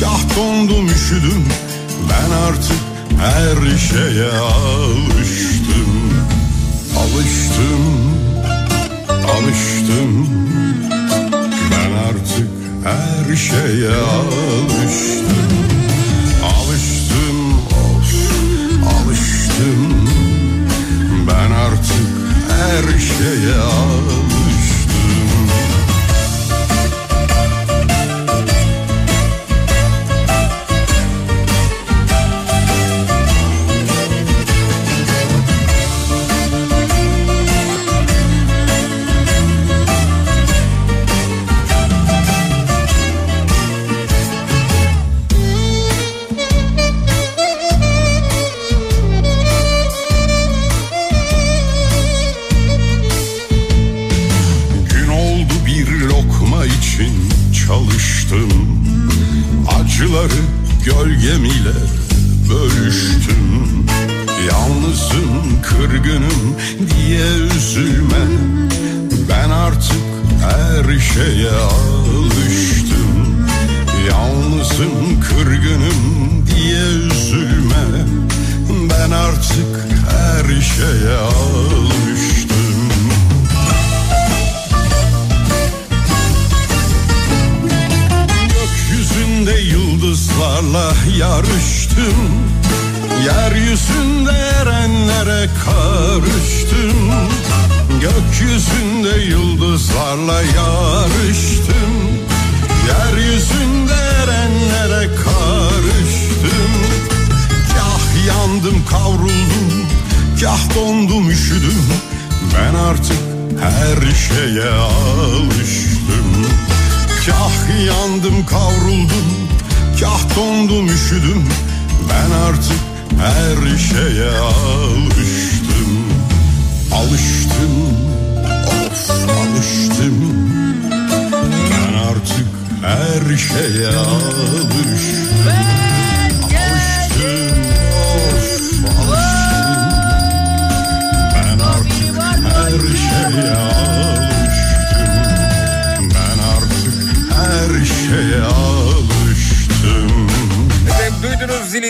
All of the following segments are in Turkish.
Kah dondum üşüdüm. Ben artık her şeye alıştım. Alıştım Alıştım. Ben artık her şeye alıştım. Alıştım of Alıştım. Ben artık her şeye alıştım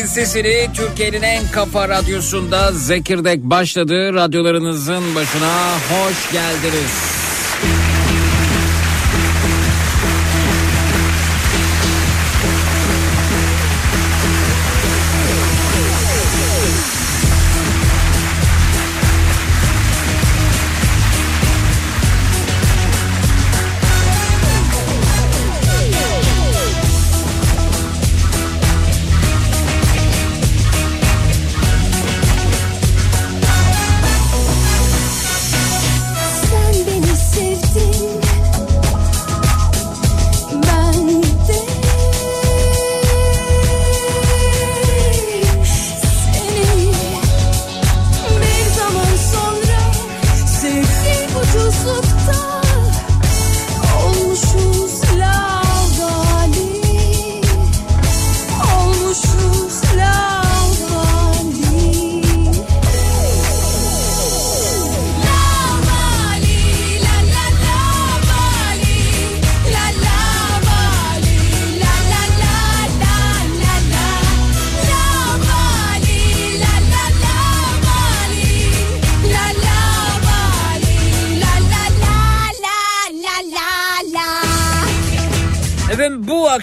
sesini Türkiye'nin en kafa radyosunda Zekirdek başladı. Radyolarınızın başına hoş geldiniz.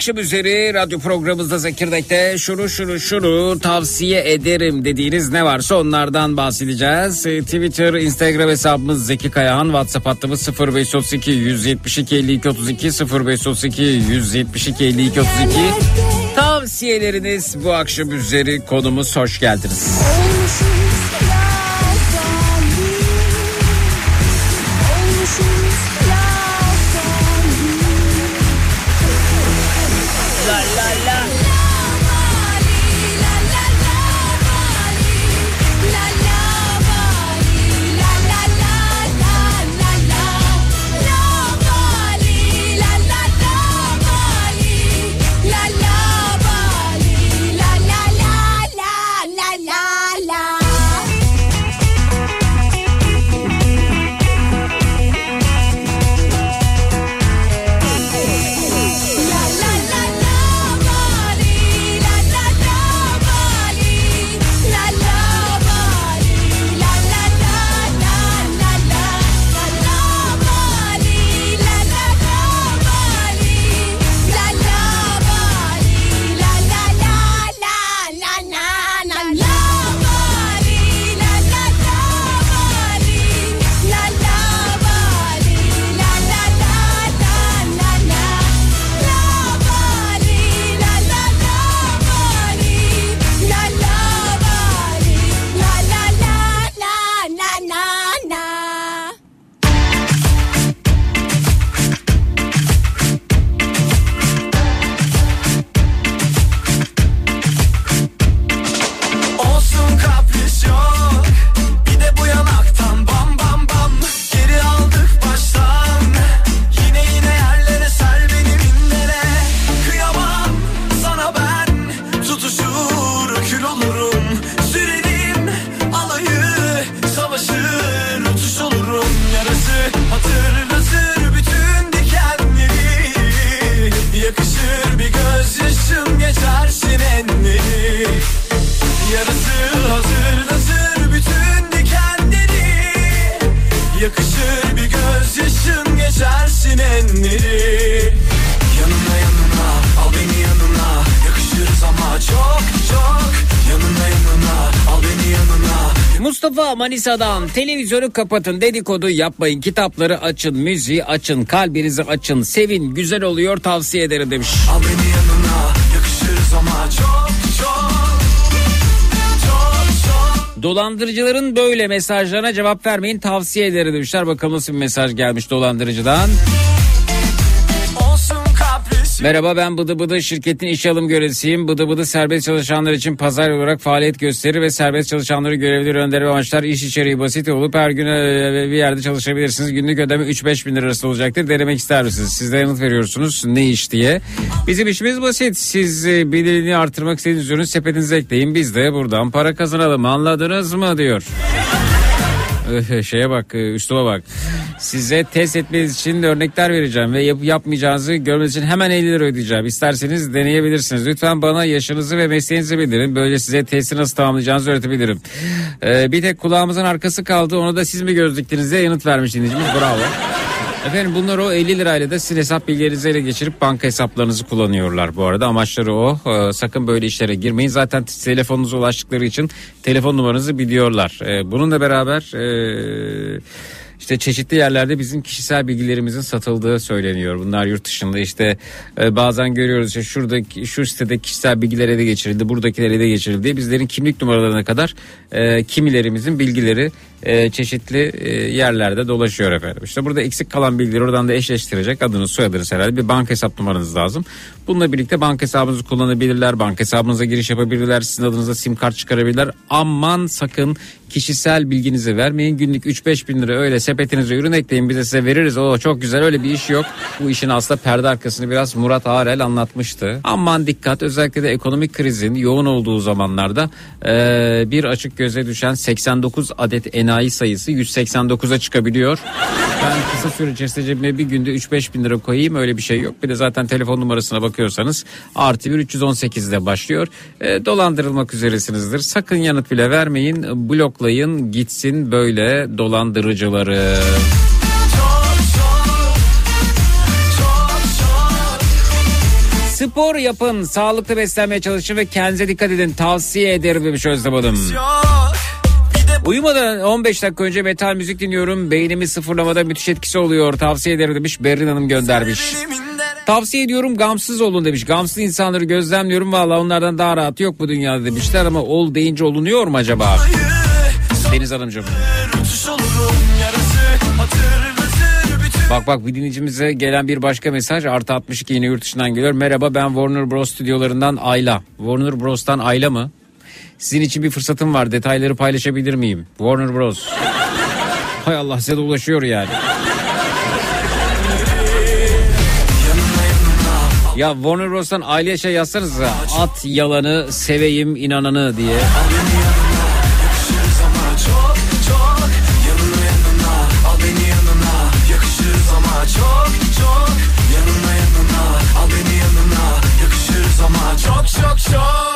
Akşam üzeri radyo programımızda Zekirdek'te şunu şunu şunu tavsiye ederim dediğiniz ne varsa onlardan bahsedeceğiz. Ee, Twitter, Instagram hesabımız Zeki Kayahan, WhatsApp hattımız 0532 172 52 32 0532 172 52 32. Tavsiyeleriniz bu akşam üzeri konumuz hoş geldiniz. Manisa'dan televizyonu kapatın dedikodu yapmayın kitapları açın müziği açın kalbinizi açın sevin güzel oluyor tavsiye ederim demiş. Al beni yanına yakışırız ama çok çok Dolandırıcıların böyle mesajlarına cevap vermeyin tavsiye ederim demişler. Bakalım nasıl bir mesaj gelmiş dolandırıcıdan. Merhaba ben Bıdı Bıdı şirketin iş alım görevlisiyim. Bıdı Bıdı serbest çalışanlar için pazar olarak faaliyet gösterir ve serbest çalışanları görevleri önderir amaçlar iş içeriği basit olup her gün e, bir yerde çalışabilirsiniz. Günlük ödeme 3-5 bin lira arası olacaktır. Denemek ister misiniz? Siz de yanıt veriyorsunuz ne iş diye. Bizim işimiz basit. Siz e, bilirini artırmak istediğiniz ürünü sepetinize ekleyin. Biz de buradan para kazanalım anladınız mı diyor. Şeye bak üsluba bak. Size test etmeniz için örnekler vereceğim ve yapıp yapmayacağınızı görmeniz için hemen 50 lira ödeyeceğim. İsterseniz deneyebilirsiniz. Lütfen bana yaşınızı ve mesleğinizi bildirin. Böyle size testi nasıl tamamlayacağınızı öğretebilirim. Ee, bir tek kulağımızın arkası kaldı. Onu da siz mi göz diktiniz diye yanıt vermiş dinleyicimiz. Bravo. Efendim bunlar o 50 lirayla da sizin hesap bilgilerinizi ele geçirip banka hesaplarınızı kullanıyorlar bu arada. Amaçları o. Ee, sakın böyle işlere girmeyin. Zaten telefonunuza ulaştıkları için telefon numaranızı biliyorlar. Ee, bununla beraber... E, işte çeşitli yerlerde bizim kişisel bilgilerimizin satıldığı söyleniyor. Bunlar yurt dışında işte e, bazen görüyoruz işte şuradaki şu sitede kişisel bilgiler ele geçirildi, buradakiler ele geçirildi. Bizlerin kimlik numaralarına kadar e, kimilerimizin bilgileri e, çeşitli e, yerlerde dolaşıyor efendim. İşte burada eksik kalan bilgileri oradan da eşleştirecek adınız soyadınız herhalde bir banka hesap numaranız lazım. Bununla birlikte banka hesabınızı kullanabilirler. Banka hesabınıza giriş yapabilirler. Sizin adınıza sim kart çıkarabilirler. Aman sakın kişisel bilginizi vermeyin. Günlük 3-5 bin lira öyle sepetinize ürün ekleyin bize size veririz. O çok güzel öyle bir iş yok. Bu işin aslında perde arkasını biraz Murat Arel anlatmıştı. Aman dikkat özellikle de ekonomik krizin yoğun olduğu zamanlarda e, bir açık göze düşen 89 adet enayi sayısı 189'a çıkabiliyor. Ben kısa süre içerisinde cebime bir günde 3-5 bin lira koyayım öyle bir şey yok. Bir de zaten telefon numarasına bakıyorsanız artı bir 318'de başlıyor. E, dolandırılmak üzeresinizdir. Sakın yanıt bile vermeyin. Bloklayın gitsin böyle dolandırıcıları. Spor yapın, sağlıklı beslenmeye çalışın ve kendinize dikkat edin. Tavsiye ederim demiş Özlem Hanım. Uyumadan 15 dakika önce metal müzik dinliyorum. Beynimi sıfırlamada müthiş etkisi oluyor. Tavsiye ederim demiş. Berrin Hanım göndermiş. Tavsiye ediyorum gamsız olun demiş. Gamsız insanları gözlemliyorum. Valla onlardan daha rahat yok bu dünyada demişler ama ol deyince olunuyor mu acaba? Deniz Hanımcığım. Bak bak bir dinleyicimize gelen bir başka mesaj artı 62 yine yurt dışından geliyor. Merhaba ben Warner Bros stüdyolarından Ayla. Warner Bros'tan Ayla mı? Sizin için bir fırsatım var detayları paylaşabilir miyim? Warner Bros. Hay Allah size de ulaşıyor yani. Ya Warner Bros'tan aileye şey yazsanıza at yalanı seveyim inananı diye. çok çok çok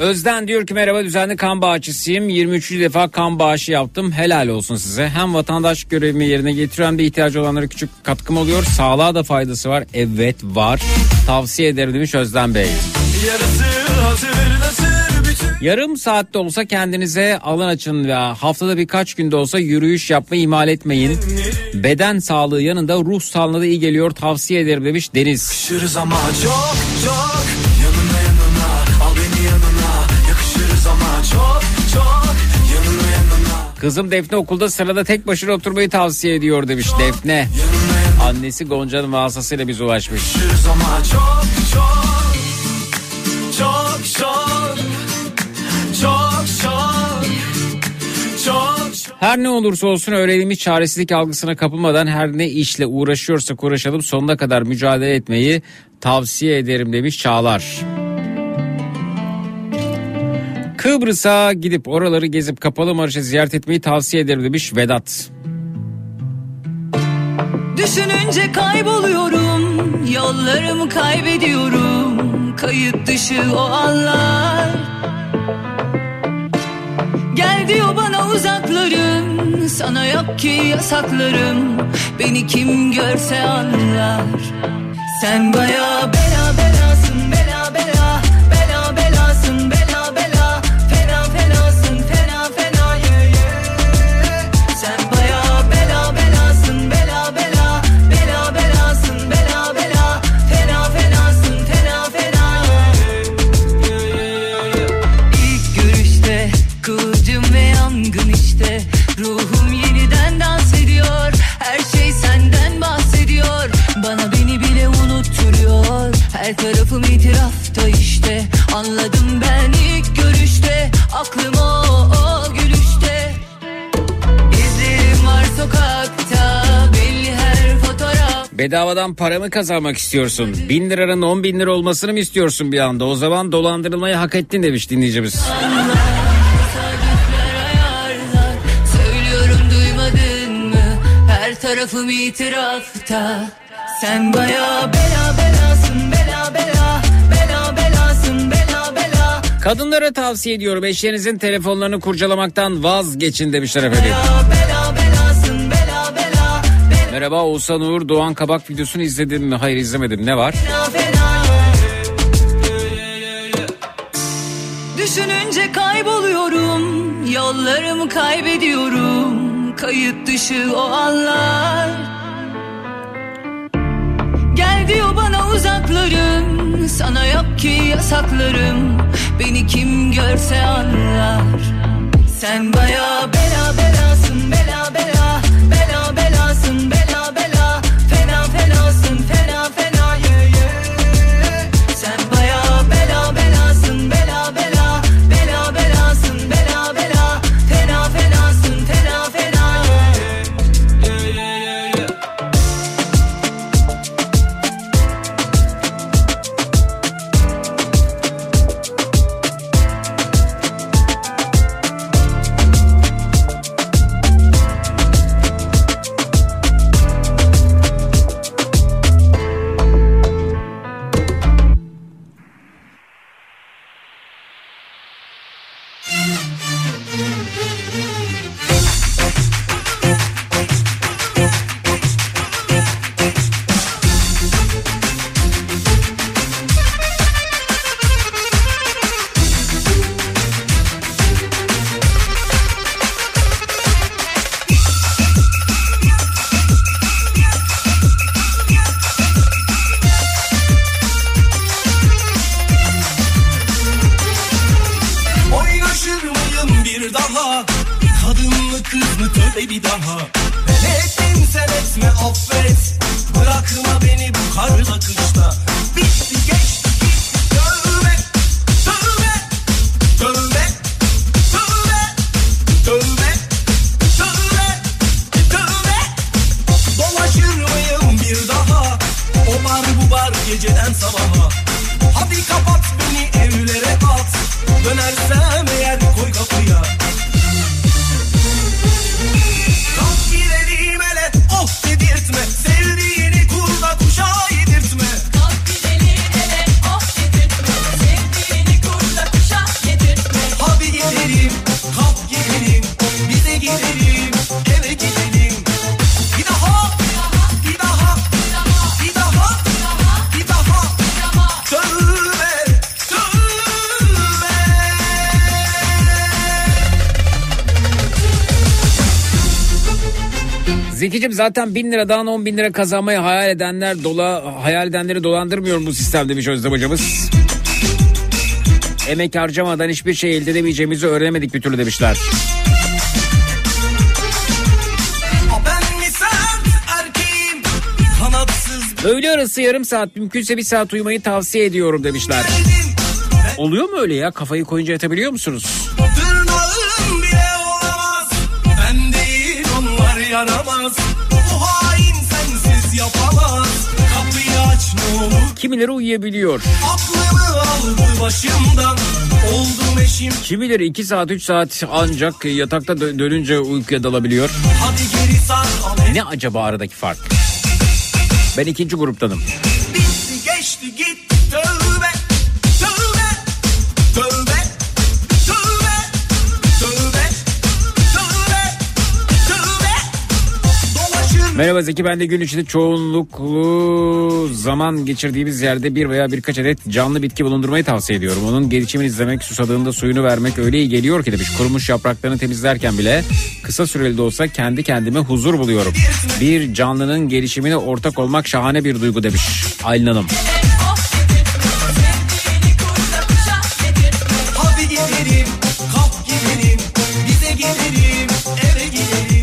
Özden diyor ki merhaba düzenli kan bağışçısıyım. 23. defa kan bağışı yaptım. Helal olsun size. Hem vatandaş görevimi yerine getiriyor hem de ihtiyacı olanlara küçük katkım oluyor. Sağlığa da faydası var. Evet var. Tavsiye ederim demiş Özden Bey. Yarısı hazır Yarım saatte olsa kendinize alan açın ve haftada birkaç günde olsa yürüyüş yapmayı ihmal etmeyin. Beden sağlığı yanında ruh sağlığına da iyi geliyor tavsiye ederim demiş Deniz. ama çok çok Kızım Defne okulda sırada tek başına oturmayı tavsiye ediyor demiş çok, Defne. Annesi Gonca'nın vasıtasıyla biz ulaşmış. Çok çok çok çok her ne olursa olsun öğrenilmiş çaresizlik algısına kapılmadan her ne işle uğraşıyorsak uğraşalım sonuna kadar mücadele etmeyi tavsiye ederim demiş Çağlar. Kıbrıs'a gidip oraları gezip kapalı marşı ziyaret etmeyi tavsiye ederim demiş Vedat. Düşününce kayboluyorum, yollarımı kaybediyorum, kayıt dışı o anlar. Gel diyor bana uzaklarım Sana yok ki yasaklarım Beni kim görse anlar Sen baya bela belasın bela bela Bela Her tarafım itirafta işte Anladım ben ilk görüşte Aklım o, o gülüşte İzlerim var sokakta Belli her fotoğraf bedavadan paramı kazanmak istiyorsun? Bin liranın on bin lira olmasını mı istiyorsun bir anda? O zaman dolandırılmayı hak ettin demiş dinleyicimiz. Mı? Her tarafım itirafta. Sen baya bela belasın Kadınlara tavsiye ediyorum. Eşlerinizin telefonlarını kurcalamaktan vazgeçin demişler efendim. bela bela belasın bela bela Merhaba Oğuzhan Uğur Doğan Kabak videosunu izledin mi? Hayır izlemedim. Ne var? Düşününce kayboluyorum. Yollarımı kaybediyorum. Kayıt dışı o anlar. Gel diyor bana uzaklarım Sana yok ki yasaklarım? Beni kim görse anlar? Sen baya bela bela zaten bin liradan on bin lira kazanmayı hayal edenler dola hayal edenleri dolandırmıyor bu sistem demiş Özlem hocamız. Emek harcamadan hiçbir şey elde edemeyeceğimizi öğrenemedik bir türlü demişler. Öğle arası yarım saat mümkünse bir saat uyumayı tavsiye ediyorum demişler. Oluyor mu öyle ya kafayı koyunca yatabiliyor musunuz? Tırnağım bile olamaz Ben değil onlar yaramaz Kimileri uyuyabiliyor. Kimileri 2 saat 3 saat ancak yatakta dö- dönünce uykuya dalabiliyor. Ne acaba aradaki fark? Ben ikinci gruptanım. Merhaba Zeki ben de gün içinde çoğunluklu zaman geçirdiğimiz yerde bir veya birkaç adet canlı bitki bulundurmayı tavsiye ediyorum. Onun gelişimini izlemek, susadığında suyunu vermek öyle iyi geliyor ki demiş. Kurumuş yapraklarını temizlerken bile kısa süreli de olsa kendi kendime huzur buluyorum. Bir canlının gelişimine ortak olmak şahane bir duygu demiş Aylin Hanım.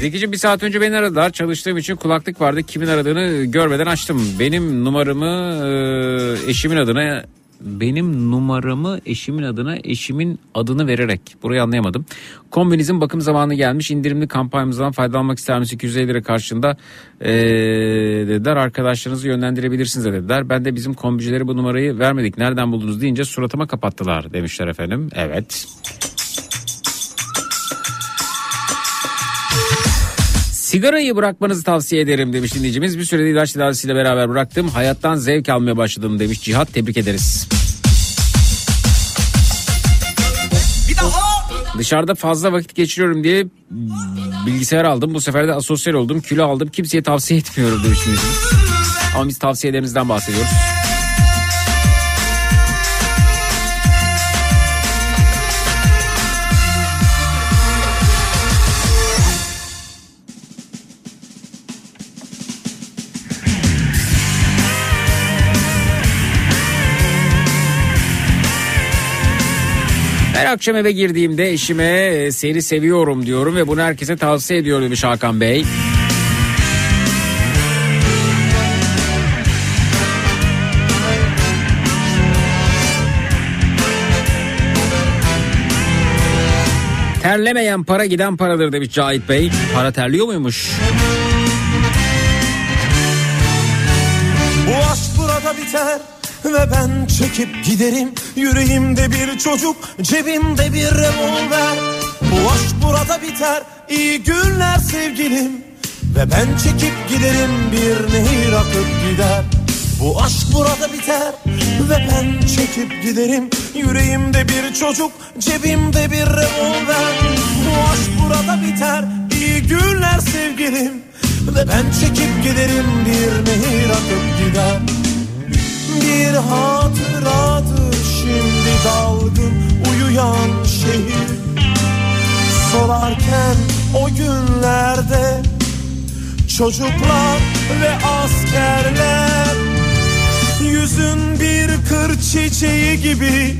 Zekiciğim bir saat önce beni aradılar. Çalıştığım için kulaklık vardı. Kimin aradığını görmeden açtım. Benim numaramı e, eşimin adına benim numaramı eşimin adına eşimin adını vererek. Burayı anlayamadım. Kombinizin bakım zamanı gelmiş. indirimli kampanyamızdan faydalanmak ister misin? 250 lira karşında ee, dediler. Arkadaşlarınızı yönlendirebilirsiniz dediler. Ben de bizim kombicilere bu numarayı vermedik. Nereden buldunuz deyince suratıma kapattılar demişler efendim. Evet. Sigarayı bırakmanızı tavsiye ederim demiş dinleyicimiz. Bir sürede ilaç tedavisiyle beraber bıraktım. Hayattan zevk almaya başladım demiş Cihat. Tebrik ederiz. Dışarıda fazla vakit geçiriyorum diye bilgisayar aldım. Bu sefer de asosyal oldum. Kilo aldım. Kimseye tavsiye etmiyorum demiş dinleyicimiz. Ama biz tavsiyelerimizden bahsediyoruz. Her akşam eve girdiğimde eşime e, seni seviyorum diyorum ve bunu herkese tavsiye ediyorum demiş Hakan Bey. Terlemeyen para giden paradır demiş Cahit Bey. Para terliyor muymuş? Bu aşk burada biter ve ben çekip giderim Yüreğimde bir çocuk cebimde bir revolver. Bu aşk burada biter iyi günler sevgilim. Ve ben çekip giderim bir nehir akıp gider. Bu aşk burada biter ve ben çekip giderim Yüreğimde bir çocuk cebimde bir revolver. Bu aşk burada biter iyi günler sevgilim. Ve ben çekip giderim bir nehir akıp gider bir hatıradır şimdi dalgın uyuyan şehir. Solarken o günlerde çocuklar ve askerler Yüzün bir kır çiçeği gibi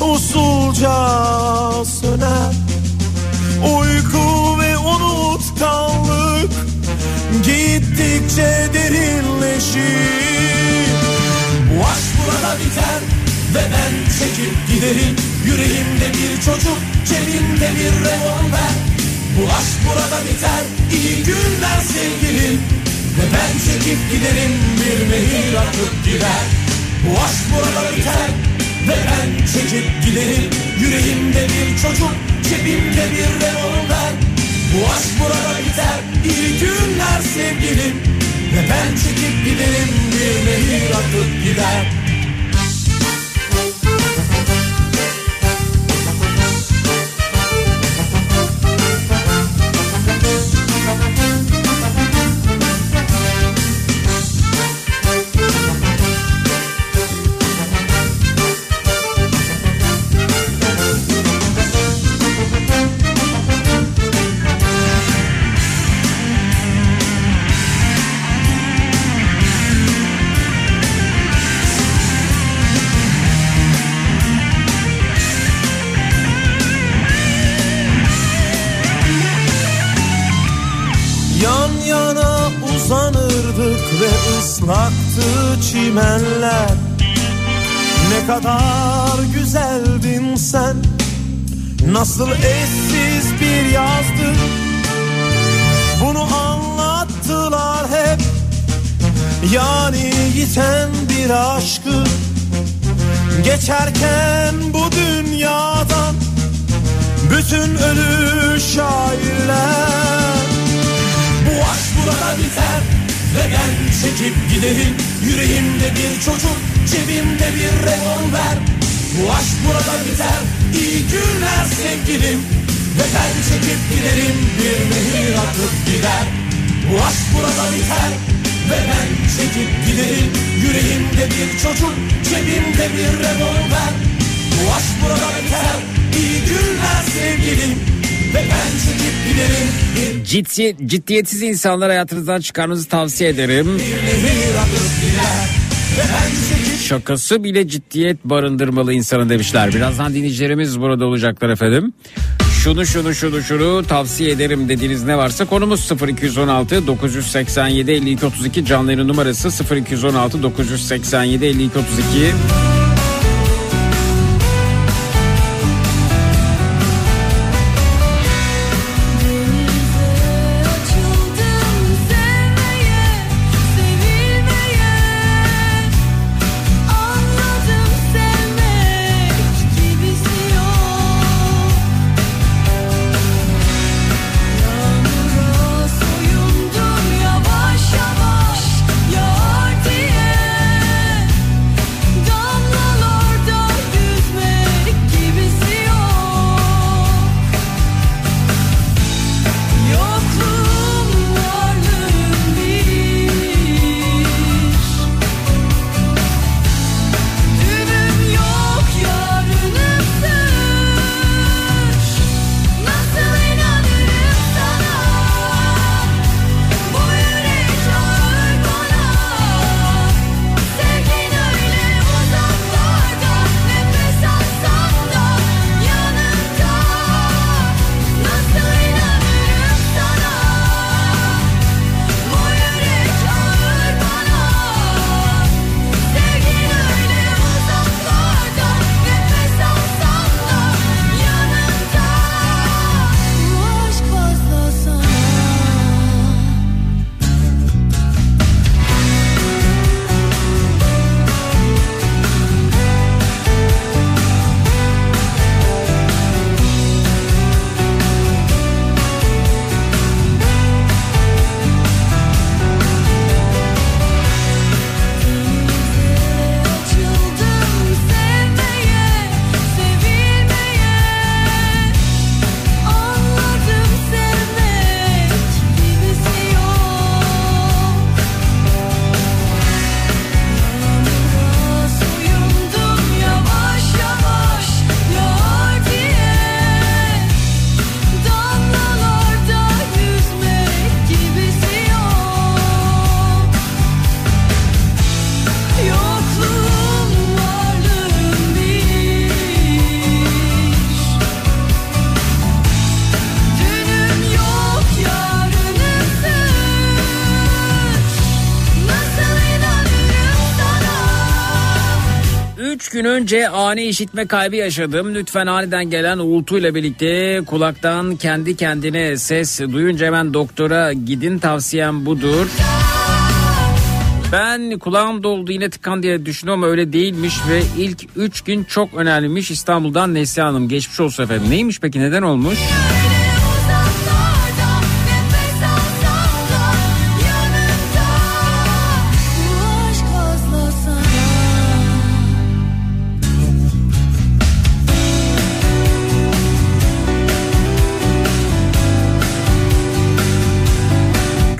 usulca söner. Uyku ve unutkanlık gittikçe derinleşir biter. Ve ben çekip giderim Yüreğimde bir çocuk cebimde bir revolver. Bu aşk burada biter iyi günler sevgilim. Ve ben çekip giderim bir nehir akıp gider. Bu aşk burada biter. Ve ben çekip giderim Yüreğimde bir çocuk cebimde bir revolver. Bu aşk burada biter iyi günler sevgilim. Ve ben çekip giderim bir nehir akıp gider kadar güzeldin sen. Nasıl eşsiz bir yazdı Bunu anlattılar hep. Yani yiten bir aşkı. Geçerken bu dünyadan Bütün ölü şairler. Bu aşk burada biter ve ben çekip giderim Yüreğimde bir çocuk cebimde bir revolver Bu aşk burada biter. İyi günler sevgilim. Ve ben çekip giderim. Bir nehir akıp gider. Bu aşk burada biter. Ve ben çekip giderim. Yüreğimde bir çocuk cebimde bir revolver Bu aşk burada biter. İyi günler sevgilim. Ve ben çekip giderim. Bir Ciddi, ciddiyetsiz insanlar hayatınızdan çıkarmanızı tavsiye ederim. Şakası bile ciddiyet barındırmalı insanı demişler. Birazdan dinleyicilerimiz burada olacaklar efendim. Şunu şunu şunu şunu tavsiye ederim dediğiniz ne varsa konumuz 0216 987 52 32 canlı numarası 0216 987 52 32 gün önce ani işitme kaybı yaşadım. Lütfen aniden gelen uğultuyla birlikte kulaktan kendi kendine ses duyunca hemen doktora gidin tavsiyem budur. Ben kulağım doldu yine tıkan diye düşünüyorum ama öyle değilmiş ve ilk 3 gün çok önemliymiş. İstanbul'dan Neslihan Hanım geçmiş olsun efendim. Neymiş peki neden olmuş? Uzaklardan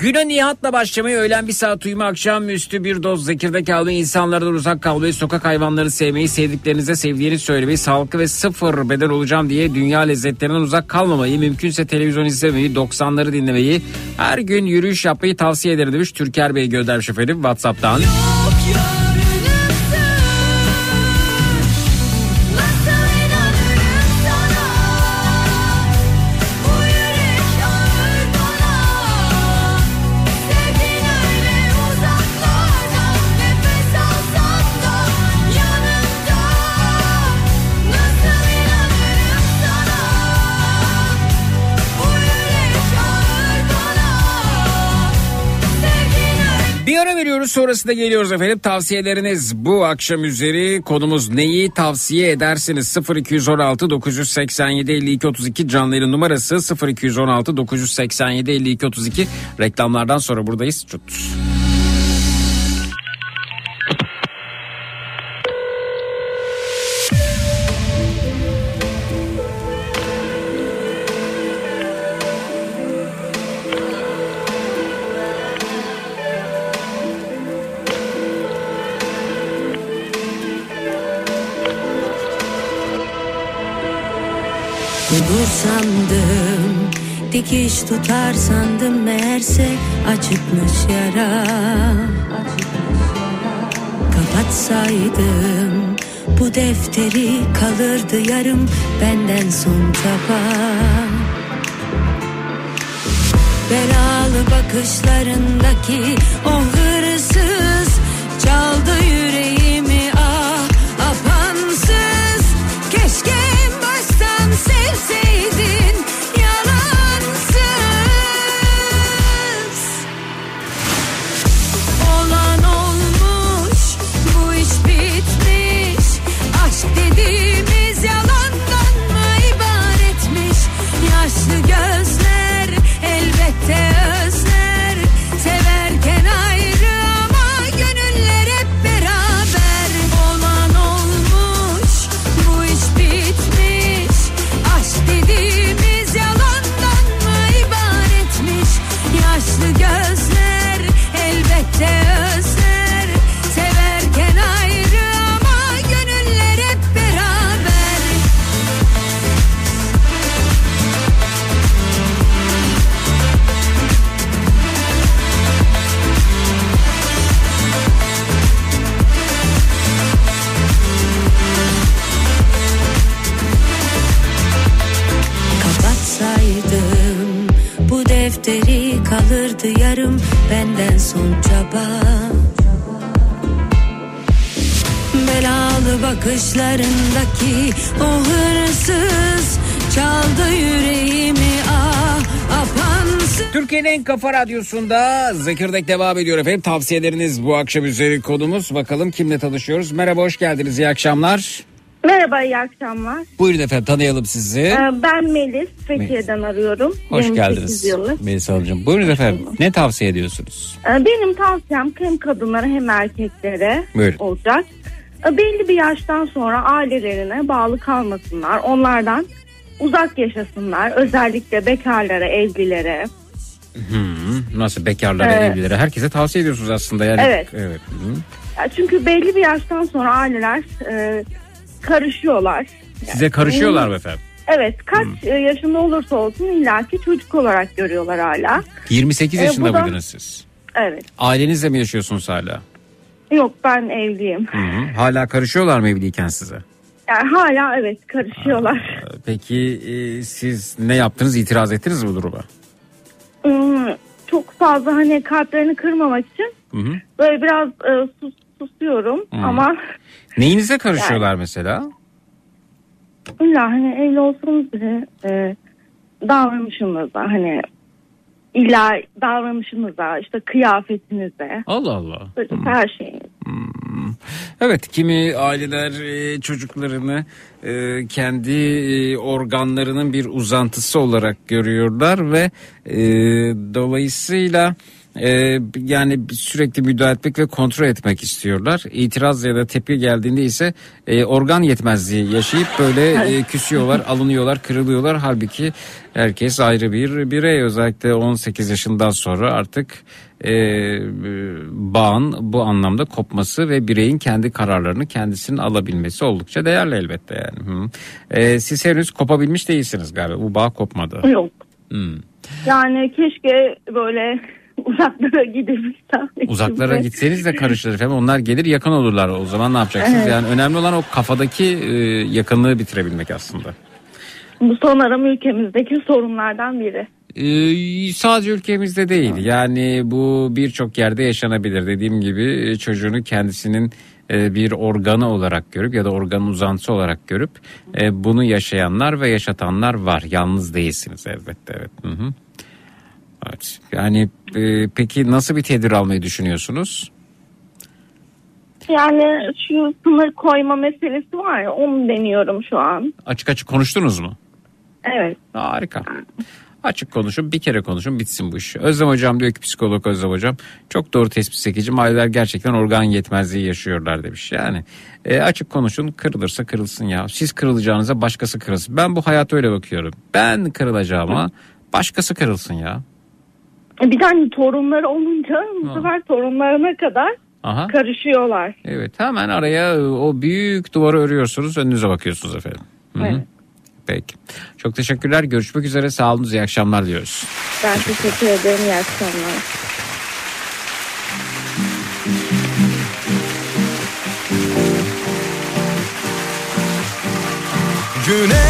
Güne Nihat'la başlamayı öğlen bir saat uyuma akşam üstü bir doz zekirdek almayı insanlardan uzak kalmayı sokak hayvanları sevmeyi sevdiklerinize sevdiğini söylemeyi sağlıklı ve sıfır beden olacağım diye dünya lezzetlerinden uzak kalmamayı mümkünse televizyon izlemeyi 90'ları dinlemeyi her gün yürüyüş yapmayı tavsiye ederim demiş Türker Bey göndermiş efendim Whatsapp'tan. Yok yarınımsın Veriyoruz sonrasında geliyoruz efendim. Tavsiyeleriniz bu akşam üzeri konumuz neyi tavsiye edersiniz? 0216 987 52 32 canlı yayın numarası 0216 987 52 32 reklamlardan sonra buradayız. Çut. Sandım. Dikiş tutar sandım meğerse acıkmış yara. Kapatsaydım bu defteri kalırdı yarım benden son çaba Belalı bakışlarındaki o hırsız çaldı çaba Belalı bakışlarındaki o hırsız çaldı yüreğimi ah apansız Türkiye'nin en kafa radyosunda Zekirdek devam ediyor efendim. Tavsiyeleriniz bu akşam üzeri konumuz. Bakalım kimle tanışıyoruz. Merhaba hoş geldiniz. İyi akşamlar. Merhaba, iyi akşamlar. Buyurun efendim tanıyalım sizi. Ee, Ben Melis, Fethiye'den arıyorum. Hoş 28 geldiniz yıllık. Melisa Hanımcığım. Buyurun efendim. Ne tavsiye ediyorsunuz? Ee, Benim tavsiyem hem kadınlara hem erkeklere Buyurun. olacak. Ee, Belli bir yaştan sonra ailelerine bağlı kalmasınlar. Onlardan uzak yaşasınlar. Özellikle bekarlara, evlilere. Hmm, nasıl bekarlara, Evet. evlilere herkese tavsiye ediyorsunuz aslında yani. Evet. evet. Hı. Ya Çünkü belli bir yaştan sonra aileler e, karışıyorlar. Size karışıyorlar mı efendim? Evet, kaç Hmm. e, yaşında olursa olsun illaki çocuk olarak görüyorlar hala. 28 Ee, yaşında bu da- mıydınız siz? Evet. Ailenizle mi yaşıyorsunuz hala? Yok ben evliyim. Hı hı. Hala karışıyorlar mı evliyken size? Yani hala evet karışıyorlar. Ee, Peki e, siz ne yaptınız? İtiraz ettiniz mi bu duruma? Hmm, çok fazla hani kalplerini kırmamak için Hı hı. böyle biraz e, sus, susuyorum ama Neyinize karışıyorlar mesela? illa hani evli olsanız bile e, davranışınıza hani illa davranışınıza işte kıyafetinize Allah Allah. böyle her şeyiniz. Evet kimi aileler e, çocuklarını e, kendi e, organlarının bir uzantısı olarak görüyorlar ve dolayısıyla e, yani sürekli müdahale etmek ve kontrol etmek istiyorlar. İtiraz ya da tepki geldiğinde ise e, organ yetmezliği yaşayıp böyle e, küsüyorlar, alınıyorlar, kırılıyorlar. Halbuki herkes ayrı bir birey özellikle 18 yaşından sonra artık e, bağın bu anlamda kopması ve bireyin kendi kararlarını kendisinin alabilmesi oldukça değerli elbette yani. Hı. E, siz henüz kopabilmiş değilsiniz galiba. Bu bağ kopmadı. Yok. Hmm. Yani keşke böyle uzaklara gidebilsem. Uzaklara gitseniz de karışır efendim. Onlar gelir yakın olurlar. O zaman ne yapacaksınız? Evet. Yani önemli olan o kafadaki e, yakınlığı bitirebilmek aslında. Bu sanırım ülkemizdeki sorunlardan biri. Ee, sadece ülkemizde değil yani bu birçok yerde yaşanabilir dediğim gibi e, çocuğunu kendisinin e, bir organı olarak görüp ya da organın uzantısı olarak görüp bunu yaşayanlar ve yaşatanlar var yalnız değilsiniz elbette evet. Hı hı. Evet yani e, peki nasıl bir tedbir almayı düşünüyorsunuz? Yani şu sınır koyma meselesi var ya onu deniyorum şu an. Açık açık konuştunuz mu? Evet. Harika. Açık konuşun bir kere konuşun bitsin bu iş. Özlem hocam diyor ki psikolog Özlem hocam çok doğru tespit sekici aileler gerçekten organ yetmezliği yaşıyorlar demiş. Yani e, açık konuşun kırılırsa kırılsın ya. Siz kırılacağınıza başkası kırılsın. Ben bu hayata öyle bakıyorum. Ben kırılacağıma başkası kırılsın ya. Bir tane torunları olunca bu sefer torunlarına kadar Aha. karışıyorlar. Evet hemen araya e, o büyük duvarı örüyorsunuz önünüze bakıyorsunuz efendim. Hı hı. Evet. Peki. Çok teşekkürler. Görüşmek üzere. Sağ olun. İyi akşamlar diyoruz. Ben teşekkür ederim. İyi akşamlar. Güneş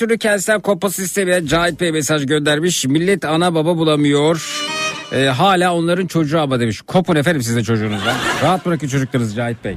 türlü kentsel kopması istemeyen Cahit Bey mesaj göndermiş. Millet ana baba bulamıyor. Ee, hala onların çocuğu ama demiş. Kopun efendim siz de çocuğunuzdan. Rahat bırakın çocuklarınızı Cahit Bey.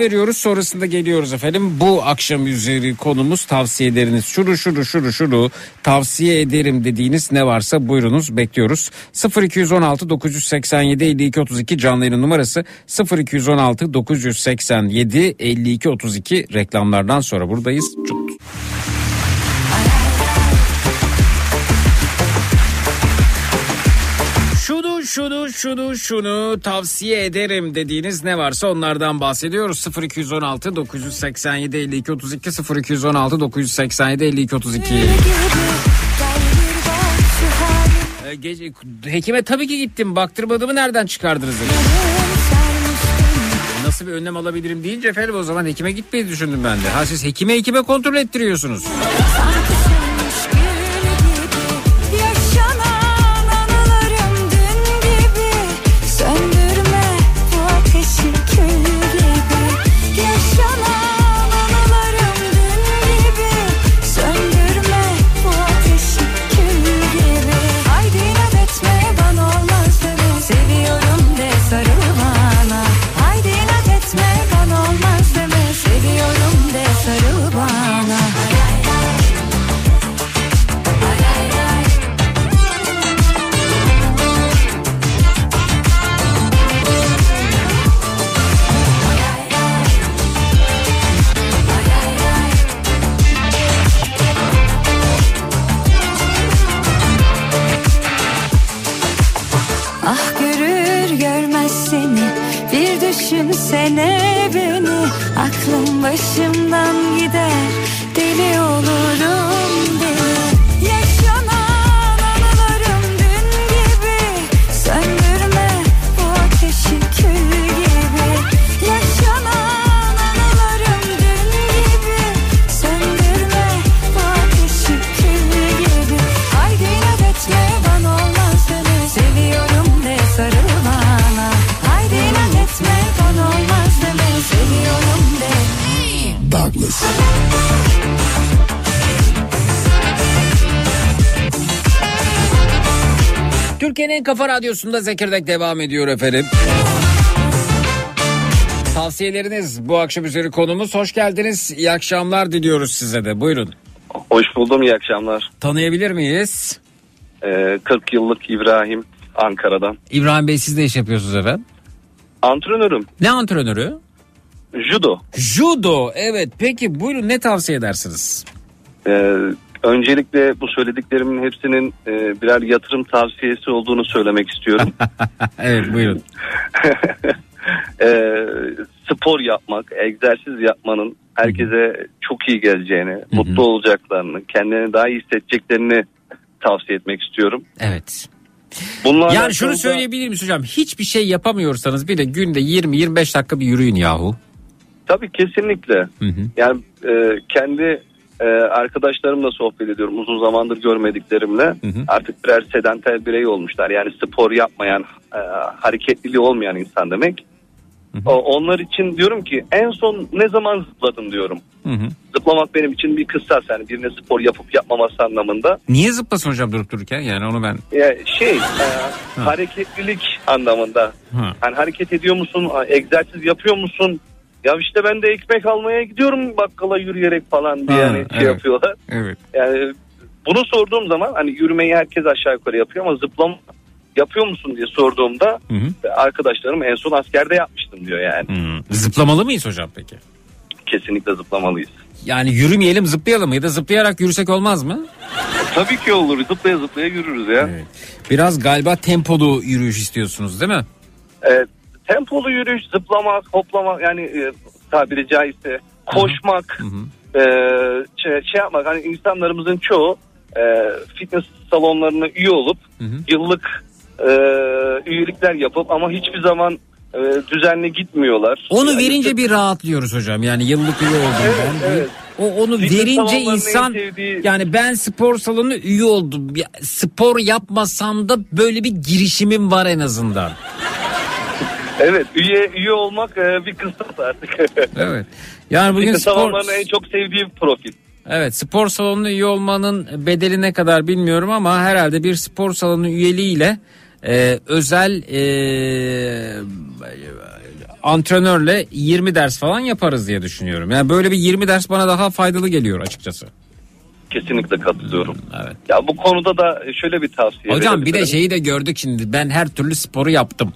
Veriyoruz sonrasında geliyoruz efendim. Bu akşam üzeri konumuz tavsiye ederiniz. Şuru şuru şuru şuru tavsiye ederim dediğiniz ne varsa buyurunuz bekliyoruz. 0216 987 52 32 canlı yayın numarası 0216 987 52 32 reklamlardan sonra buradayız. Çut. Şunu şunu şunu şunu tavsiye ederim dediğiniz ne varsa onlardan bahsediyoruz. 0216 987 52 32 0216 987 52 32. Ee, gece, hekime tabii ki gittim. Baktırmadığımı nereden çıkardınız? Nasıl bir önlem alabilirim deyince efendim o zaman hekime gitmeyi düşündüm ben de. Ha siz hekime hekime kontrol ettiriyorsunuz. Kafa Radyosu'nda Zekirdek devam ediyor efendim. Tavsiyeleriniz bu akşam üzeri konumuz. Hoş geldiniz. İyi akşamlar diliyoruz size de. Buyurun. Hoş buldum iyi akşamlar. Tanıyabilir miyiz? Ee, 40 yıllık İbrahim Ankara'dan. İbrahim Bey siz ne iş yapıyorsunuz efendim? Antrenörüm. Ne antrenörü? Judo. Judo. Evet. Peki buyurun ne tavsiye edersiniz? Ee, öncelikle bu söylediklerimin hepsinin e, birer yatırım tavsiyesi olduğunu söylemek istiyorum. evet buyurun. Ee, spor yapmak, egzersiz yapmanın herkese çok iyi geleceğini, mutlu olacaklarını, kendilerini daha iyi hissedeceklerini tavsiye etmek istiyorum. Evet. Bununla Yani şunu da- söyleyebilir miyiz hocam? Hiçbir şey yapamıyorsanız bile günde 20-25 dakika bir yürüyün yahu. Tabii kesinlikle. Yani e, kendi e, arkadaşlarımla sohbet ediyorum uzun zamandır görmediklerimle. Artık birer sedanter birey olmuşlar. Yani spor yapmayan, e, hareketliliği olmayan insan demek. O, onlar için diyorum ki en son ne zaman zıpladım diyorum. Zıplamak benim için bir kıssas yani birine spor yapıp yapmaması anlamında. Niye zıplasın hocam durup dururken? Yani onu ben... Ya şey e, hareketlilik anlamında. Ha. Hani hareket ediyor musun? egzersiz yapıyor musun? Ya işte ben de ekmek almaya gidiyorum bakkala yürüyerek falan diye Ha, yani şey evet. yapıyorlar. Evet. Yani bunu sorduğum zaman hani yürümeyi herkes aşağı yukarı yapıyor ama zıplama yapıyor musun diye sorduğumda arkadaşlarım en son askerde yapmıştım diyor yani. Zıplamalı mıyız hocam peki? Kesinlikle zıplamalıyız. Yani yürümeyelim zıplayalım mı? Ya da zıplayarak yürüsek olmaz mı? Tabii ki olur. Zıplaya zıplaya yürürüz ya. Biraz galiba tempolu yürüyüş istiyorsunuz değil mi? E, tempolu yürüyüş, zıplamak, hoplamak yani e, tabiri caizse koşmak, e, şey, şey yapmak. Hani insanlarımızın çoğu e, fitness salonlarına üye olup yıllık e, üyelikler yapıp ama hiçbir zaman e, düzenli gitmiyorlar. Onu Yani verince bir rahatlıyoruz hocam. Yani yıllık üye olduğundan değil. O onu Fitness verince insan sevdiği- yani ben spor salonu üye oldum. Spor yapmasam da böyle bir girişimim var en azından. Evet üye üye olmak e, bir kıstas artık. Evet. Yani bugün Fitness spor en çok sevdiği profil. Evet spor salonuna üye olmanın bedeli ne kadar bilmiyorum ama herhalde bir spor salonu üyeliğiyle e, özel e, antrenörle 20 ders falan yaparız diye düşünüyorum. Yani böyle bir 20 ders bana daha faydalı geliyor açıkçası. Kesinlikle katılıyorum. Evet. Ya bu konuda da şöyle bir tavsiye Hocam bir de şeyi de gördük şimdi ben her türlü sporu yaptım.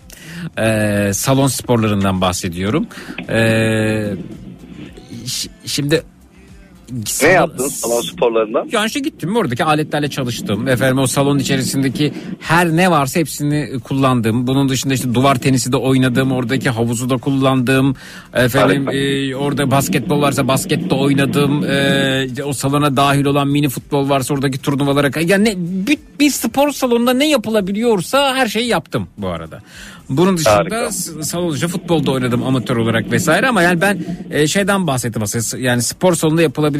Ee, salon sporlarından bahsediyorum. Ee, ş- şimdi Ne yaptın salon sporlarından? Yani işte gittim oradaki aletlerle çalıştım. Efendim o salon içerisindeki her ne varsa hepsini kullandım. Bunun dışında işte duvar tenisi de oynadım. Oradaki havuzu da kullandım. Efendim e, orada basketbol varsa baskette oynadım. E, o salona dahil olan mini futbol varsa oradaki turnuvalara. Yani ne, bir, bir spor salonunda ne yapılabiliyorsa her şeyi yaptım bu arada. Bunun dışında Harika. salon dışı futbolda oynadım amatör olarak vesaire ama yani ben e, şeyden bahsettim aslında yani spor salonunda yapılabilecek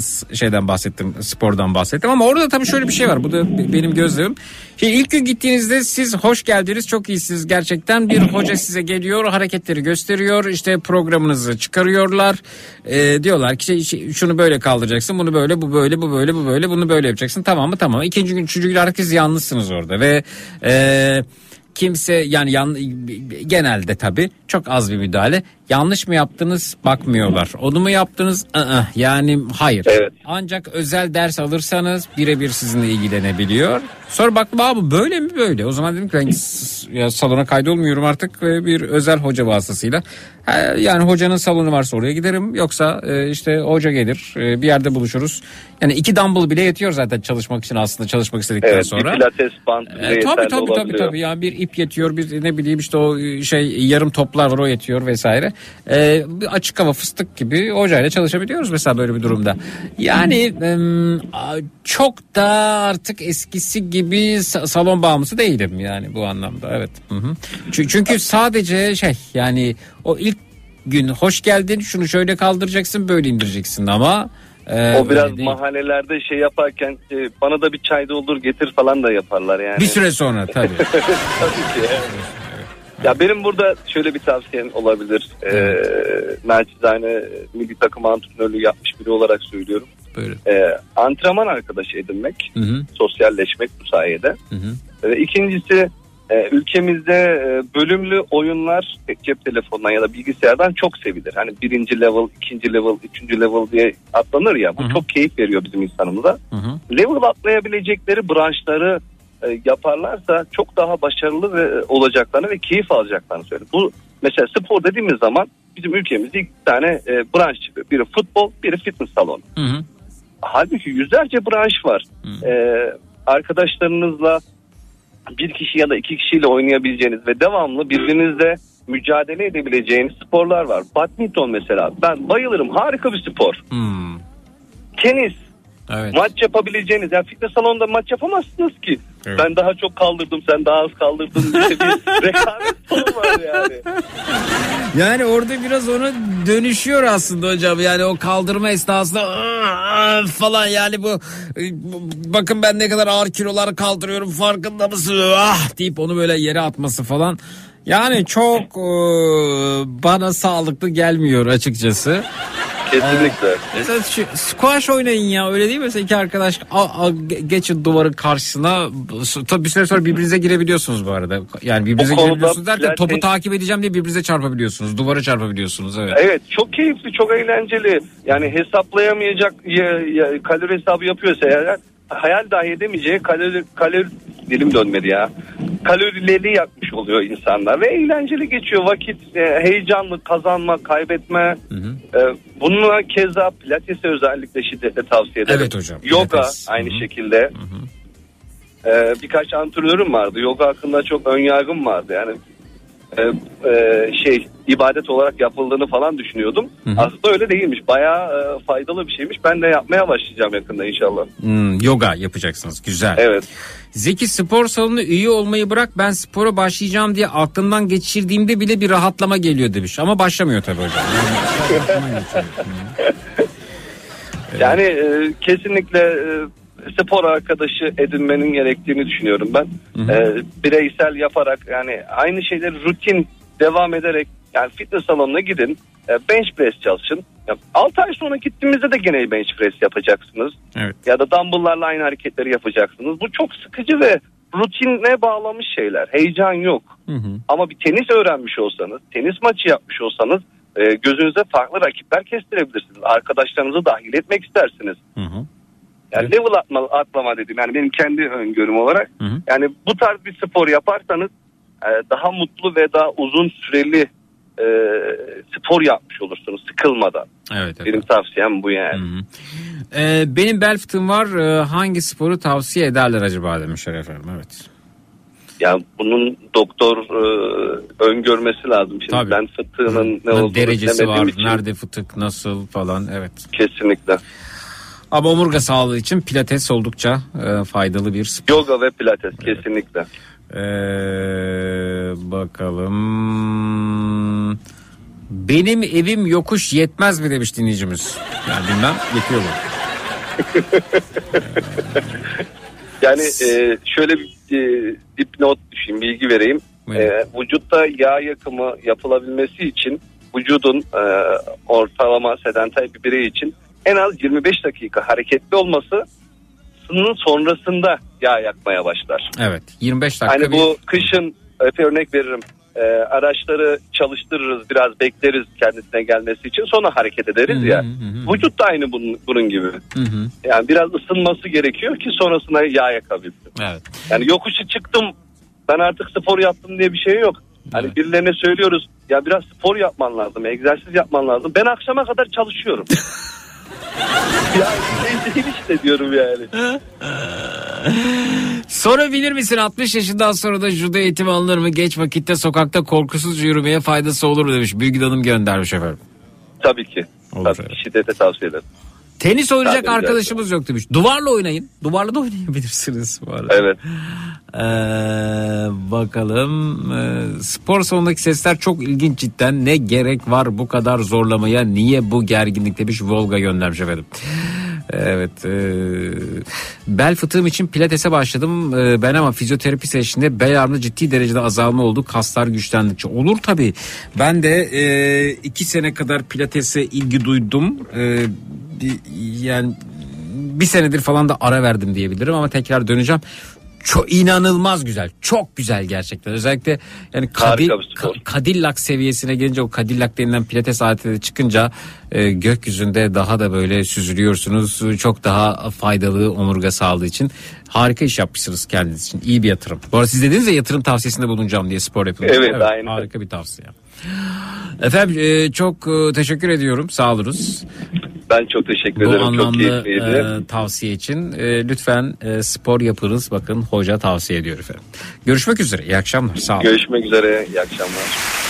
s- şeyden bahsettim spordan bahsettim. Ama orada tabii şöyle bir şey var. Bu da be- benim gözlemim. Şimdi ilk gün gittiğinizde siz hoş geldiniz çok iyisiniz gerçekten. Bir hoca size geliyor hareketleri gösteriyor işte programınızı çıkarıyorlar. E, diyorlar ki şey- şey, şunu böyle kaldıracaksın bunu böyle bu böyle bu böyle bu böyle bunu böyle yapacaksın. Tamam mı? Tamam. İkinci gün üçüncü gün herkes yalnızsınız orada ve e, kimse yani yan, genelde tabii çok az bir müdahale yanlış mı yaptınız bakmıyorlar. Onu mu yaptınız? Aa, yani hayır. Evet. Ancak özel ders alırsanız birebir sizinle ilgilenebiliyor. Sonra baktım abi böyle mi böyle? O zaman dedim ki ben ya salona kaydolmuyorum artık ve bir özel hoca vasıtasıyla. Yani hocanın salonu varsa oraya giderim. Yoksa e, işte hoca gelir e, bir yerde buluşuruz. Yani iki dumbbell bile yetiyor zaten çalışmak için aslında çalışmak istedikten Evet sonra. bir pilates bandı E, tabii tabii tabii tabii yani bir ip yetiyor bir ne bileyim işte o şey yarım toplar var o yetiyor vesaire. E, bir açık hava fıstık gibi hocayla çalışabiliyoruz mesela böyle bir durumda. Yani a- çok da artık eskisi gibi sa- salon bağımlısı değilim yani bu anlamda evet. Hı hı. Çü- Çünkü sadece şey yani o ilk gün hoş geldin şunu şöyle kaldıracaksın böyle indireceksin ama e, O biraz değil. mahallelerde şey yaparken e, bana da bir çay doldur getir falan da yaparlar yani. bir süre sonra tabii. Tabii ki. evet. Ya benim burada şöyle bir tavsiyem olabilir. Ee, naçizane milli takım antrenörlüğü yapmış biri olarak söylüyorum. Buyurun. Ee, antrenman arkadaşı edinmek, Hı hı, sosyalleşmek bu sayede. hı hı. Ee, ikincisi e, ülkemizde e, bölümlü oyunlar cep telefonundan ya da bilgisayardan çok sevilir. Hani birinci level, ikinci level, üçüncü level diye atlanır ya. Bu Hı hı. çok keyif veriyor bizim insanımıza. Hı hı. Level atlayabilecekleri branşları e, yaparlarsa çok daha başarılı ve olacaklarını ve keyif alacaklarını söylüyor. Bu mesela spor dediğimiz zaman bizim ülkemizde iki tane e, branş çıkıyor. Biri futbol, biri fitness salonu. Hı hı. Halbuki yüzlerce branş var. Hı. Ee, arkadaşlarınızla bir kişi ya da iki kişiyle oynayabileceğiniz ve devamlı birbirinizle mücadele edebileceğiniz sporlar var. Badminton mesela. Ben bayılırım. Harika bir spor. Hmm, Tenis. Evet. Maç yapabileceğiniz. Yani fitness salonunda maç yapamazsınız ki. Evet. Ben daha çok kaldırdım sen daha az kaldırdın diye bir rekabet sonu var yani. Yani orada biraz ona dönüşüyor aslında hocam. Yani o kaldırma esnasında falan yani bu bu- bakın ben ne kadar ağır kilolar kaldırıyorum farkında mısın? Ah deyip onu böyle yere atması falan. Yani çok e, bana sağlıklı gelmiyor açıkçası. Kesinlikle. Mesela şu squash oynayın ya öyle değil mi? Mesela iki arkadaş a, a, ge- geçin duvarın karşısına tabii bir süre sonra birbirinize girebiliyorsunuz bu arada. Yani birbirinize girebiliyorsunuz derken topu pilates- takip edeceğim diye birbirinize çarpabiliyorsunuz. Duvara çarpabiliyorsunuz evet. Evet çok keyifli çok eğlenceli. Yani hesaplayamayacak ya, ya, kalori hesabı yapıyorsa eğer hayal dahi edemeyeceği kalori, kalori dilim dönmedi ya. Kalorileri yakmış oluyor insanlar ve eğlenceli geçiyor vakit e, heyecanlı kazanma kaybetme Hı hı. e, bununla keza pilatesi özellikle şiddetle tavsiye ederim. Evet hocam, Yoga pilates. aynı Hı hı. şekilde. E, birkaç antrenörüm vardı. Yoga hakkında çok ön yargım vardı. Yani e, e, şey ibadet olarak yapıldığını falan düşünüyordum. Hı hı. Aslında öyle değilmiş. Bayağı e, faydalı bir şeymiş. Ben de yapmaya başlayacağım yakında inşallah. Hmm, yoga yapacaksınız güzel. Evet. Zeki spor salonuna üye olmayı bırak ben spora başlayacağım diye aklımdan geçirdiğimde bile bir rahatlama geliyor demiş. Ama başlamıyor tabii hocam. Yani e, kesinlikle e, spor arkadaşı edinmenin gerektiğini düşünüyorum ben. E, bireysel yaparak yani aynı şeyleri rutin devam ederek yani fitness salonuna gidin. e, bench press çalışın. 6 ay sonra gittiğimizde de gene bench press yapacaksınız. Evet. ya da dumbbell'larla aynı hareketleri yapacaksınız. Bu çok sıkıcı ve rutine bağlamış şeyler. Heyecan yok. Hı hı. Ama bir tenis öğrenmiş olsanız, tenis maçı yapmış olsanız e, gözünüze farklı rakipler kestirebilirsiniz. Arkadaşlarınızı dahil etmek istersiniz. Hı hı. Yani level atma, atlama dedim. Yani benim kendi öngörüm olarak. Hı hı. Yani bu tarz bir spor yaparsanız e, daha mutlu ve daha uzun süreli e, spor yapmış olursunuz sıkılmadan. Evet. evet. Benim tavsiyem bu yani. Hı hı. Ee, benim bel fıtığım var. Ee, hangi sporu tavsiye ederler acaba demişler efendim. Evet. Yani bunun doktor e, öngörmesi lazım. Şimdi Tabii. ben fıtığının ne olduğunu Derecesi var. için Nerede fıtık nasıl falan. Evet. kesinlikle. Ama omurga sağlığı için pilates oldukça e, faydalı bir spor. Yoga ve pilates kesinlikle. Ee, bakalım. Benim evim yokuş yetmez mi demiş dinleyicimiz. Yani bilmem yetiyor mu? Yani e, şöyle bir e, dipnot düşeyim, bilgi vereyim. E, vücutta yağ yakımı yapılabilmesi için vücudun e, ortalama sedanter bir birey için en az 25 dakika hareketli olması sının sonrasında yağ yakmaya başlar. Evet 25 dakika Hani bir... bu kışın öte örnek veririm. e, araçları çalıştırırız biraz bekleriz kendisine gelmesi için sonra hareket ederiz ya. Vücut da aynı bunun, bunun gibi. Yani biraz ısınması gerekiyor ki sonrasında yağ yakabilsin. Evet. Yani yokuşu çıktım ben artık spor yaptım diye bir şey yok. Hani birilerine söylüyoruz ya biraz spor yapman lazım, egzersiz yapman lazım. Ben akşama kadar çalışıyorum. ya şey değil işte diyorum yani. Sorabilir misin 60 yaşından sonra da judo eğitimi alınır mı? Geç vakitte sokakta korkusuz yürümeye faydası olur mu demiş. Bilgi Hanım göndermiş efendim. Tabii ki. Olur, Tabii, şiddete tavsiye ederim. Tenis oynayacak Tabii, arkadaşımız yok demiş. Duvarla oynayın. Duvarla da oynayabilirsiniz bu arada. Evet. Ee, bakalım. Ee, spor salonundaki sesler çok ilginç cidden. Ne gerek var bu kadar zorlamaya? Niye bu gerginlik demiş Volga göndermiş efendim. Evet. E, bel fıtığım için pilatese başladım. E, ben ama fizyoterapi seçtiğinde bel ağrımda ciddi derecede azalma oldu. Kaslar güçlendikçe. Olur tabii. Ben de e, iki sene kadar pilatese ilgi duydum. E, yani bir senedir falan da ara verdim diyebilirim ama tekrar döneceğim. Çok inanılmaz güzel. Çok güzel gerçekten. Özellikle yani Kadil, Harika bir spor. Ka- Cadillac seviyesine gelince o Cadillac denilen pilates aletine çıkınca e, gökyüzünde daha da böyle süzülüyorsunuz. Çok daha faydalı omurga sağlığı için. Harika iş yapmışsınız kendiniz için. İyi bir yatırım. Bu arada siz dediniz ya yatırım tavsiyesinde bulunacağım diye spor yapın. Evet, aynen. Harika bir tavsiye. Efendim e, çok e, teşekkür ediyorum. Sağ olunuz. Ben çok teşekkür Bu ederim. Çok anlamlı keyifliydi. e, tavsiye için e, lütfen e, spor yapınız. Bakın hoca tavsiye ediyor efendim. Görüşmek üzere. İyi akşamlar. Sağ olun. Görüşmek üzere. İyi akşamlar.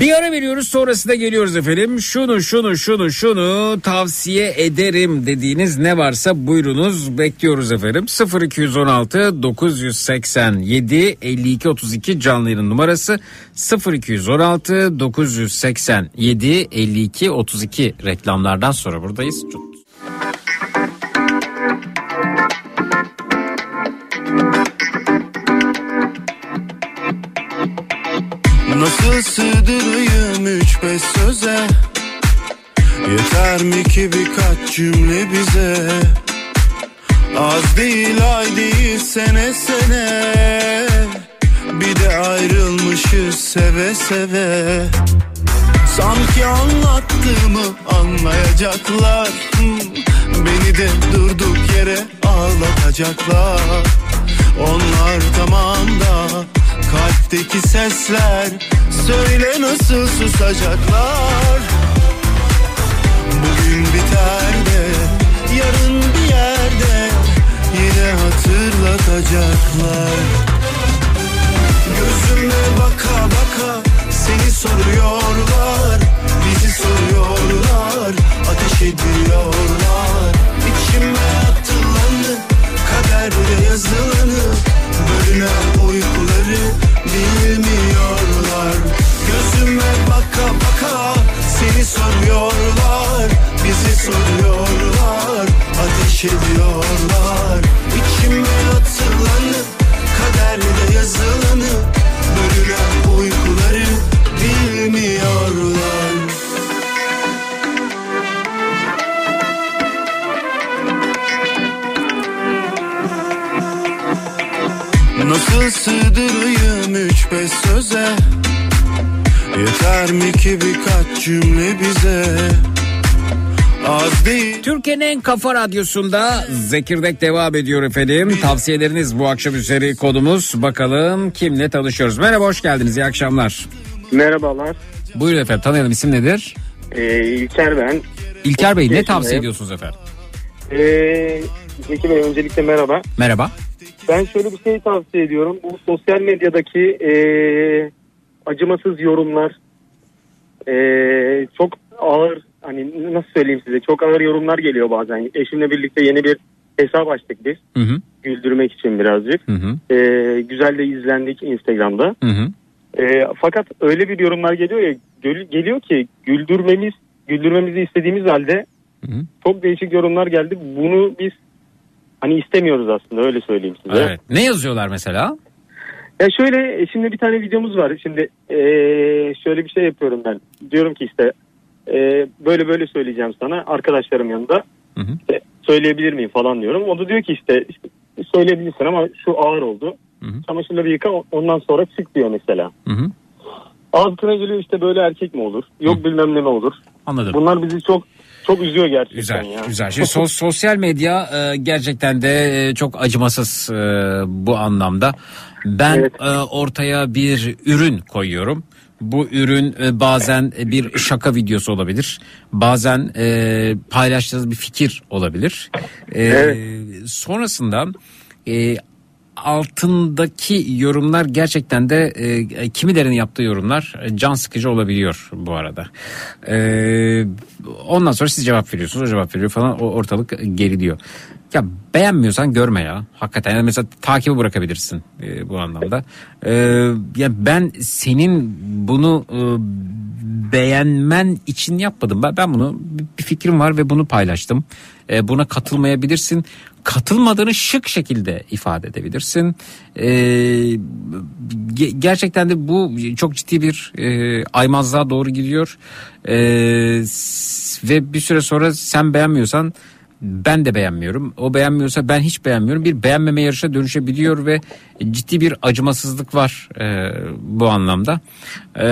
Bir ara veriyoruz sonrasında geliyoruz efendim. Şunu şunu şunu şunu tavsiye ederim dediğiniz ne varsa buyurunuz bekliyoruz efendim. 0216 987 52 32 canlı yayın numarası 0216 987 52 32 reklamlardan sonra buradayız. Çok- Nasıl sığdırayım üç beş söze? Yeter mi ki birkaç cümle bize? Az değil ay değil sene sene. Bir de ayrılmışız seve seve. Sanki anlattığımı anlayacaklar. Beni de durduk yere ağlatacaklar. Onlar tamam da kalpteki sesler Söyle nasıl susacaklar? Bugün biter de yarın bir yerde Yine hatırlatacaklar. Gözüme baka baka seni soruyorlar Bizi soruyorlar ateş ediyorlar. İçime atılanı kaderde yazılanı Bölünen uykuları bilmiyorlar. Gözüme baka baka seni soruyorlar. Bizi soruyorlar ateş ediyorlar. İçime atılanı kaderde yazılanı Bölünen uykuları bilmiyorlar Nasıl sığdırayım üç beş söze Yeter mi ki birkaç cümle bize Az değil Türkiye'nin en kafa radyosunda Zekirdek devam ediyor efendim. Tavsiyeleriniz bu akşam üzeri konumuz. Bakalım kimle tanışıyoruz. Merhaba hoş geldiniz iyi akşamlar. Merhabalar. Buyurun efendim tanıyalım isim nedir? Ee, İlker ben. İlker Bey ne tavsiye ediyorsunuz efendim? Ee, Zeki Bey öncelikle merhaba. Merhaba. Ben şöyle bir şey tavsiye ediyorum. Bu sosyal medyadaki ee, acımasız yorumlar ee, çok ağır hani nasıl söyleyeyim size çok ağır yorumlar geliyor bazen. Eşimle birlikte yeni bir hesap açtık biz. Hı hı. Güldürmek için birazcık. Hı hı. Ee, güzel de izlendik Instagram'da. Hı hı. Ee, fakat öyle bir yorumlar geliyor ya gel- geliyor ki güldürmemiz güldürmemizi istediğimiz halde Hı hı. çok değişik yorumlar geldi. Bunu biz hani istemiyoruz aslında öyle söyleyeyim size. Evet. Ne yazıyorlar mesela? Ya şöyle e, şimdi bir tane videomuz var. Şimdi ee, şöyle bir şey yapıyorum ben. Diyorum ki işte e, böyle böyle söyleyeceğim sana arkadaşlarım yanında İşte söyleyebilir miyim falan diyorum. O da diyor ki işte, işte söyleyebilirsin ama şu ağır oldu. Çamaşırları yıka ondan sonra çık diyor mesela. Altına geliyor işte böyle erkek mi olur? Yok bilmem ne mi olur? Anladım. Bunlar bizi çok çok üzüyor gerçekten Güzel, ya. güzel. Şimdi sos- sosyal medya e, gerçekten de e, çok acımasız e, bu anlamda. Ben e, ortaya bir ürün koyuyorum. Bu ürün e, bazen e, bir şaka videosu olabilir. Bazen e, paylaştığınız bir fikir olabilir. E, Sonrasında e, altındaki yorumlar gerçekten de e, kimilerin yaptığı yorumlar e, can sıkıcı olabiliyor bu arada. E, ondan sonra siz cevap veriyorsunuz o cevap veriyor falan o ortalık geriliyor. Ya beğenmiyorsan görme ya. Hakikaten yani mesela takibi bırakabilirsin e, bu anlamda. E, ya ben senin bunu e, beğenmen için yapmadım. Ben, ben bunu bir fikrim var ve bunu paylaştım. E, buna katılmayabilirsin. Katılmadığını şık şekilde ifade edebilirsin. E, ge- gerçekten de bu çok ciddi bir e, aymazlığa doğru gidiyor. E, s- ve bir süre sonra sen beğenmiyorsan ben de beğenmiyorum. O beğenmiyorsa ben hiç beğenmiyorum. Bir beğenmeme yarışa dönüşebiliyor ve ciddi bir acımasızlık var e, bu anlamda. E,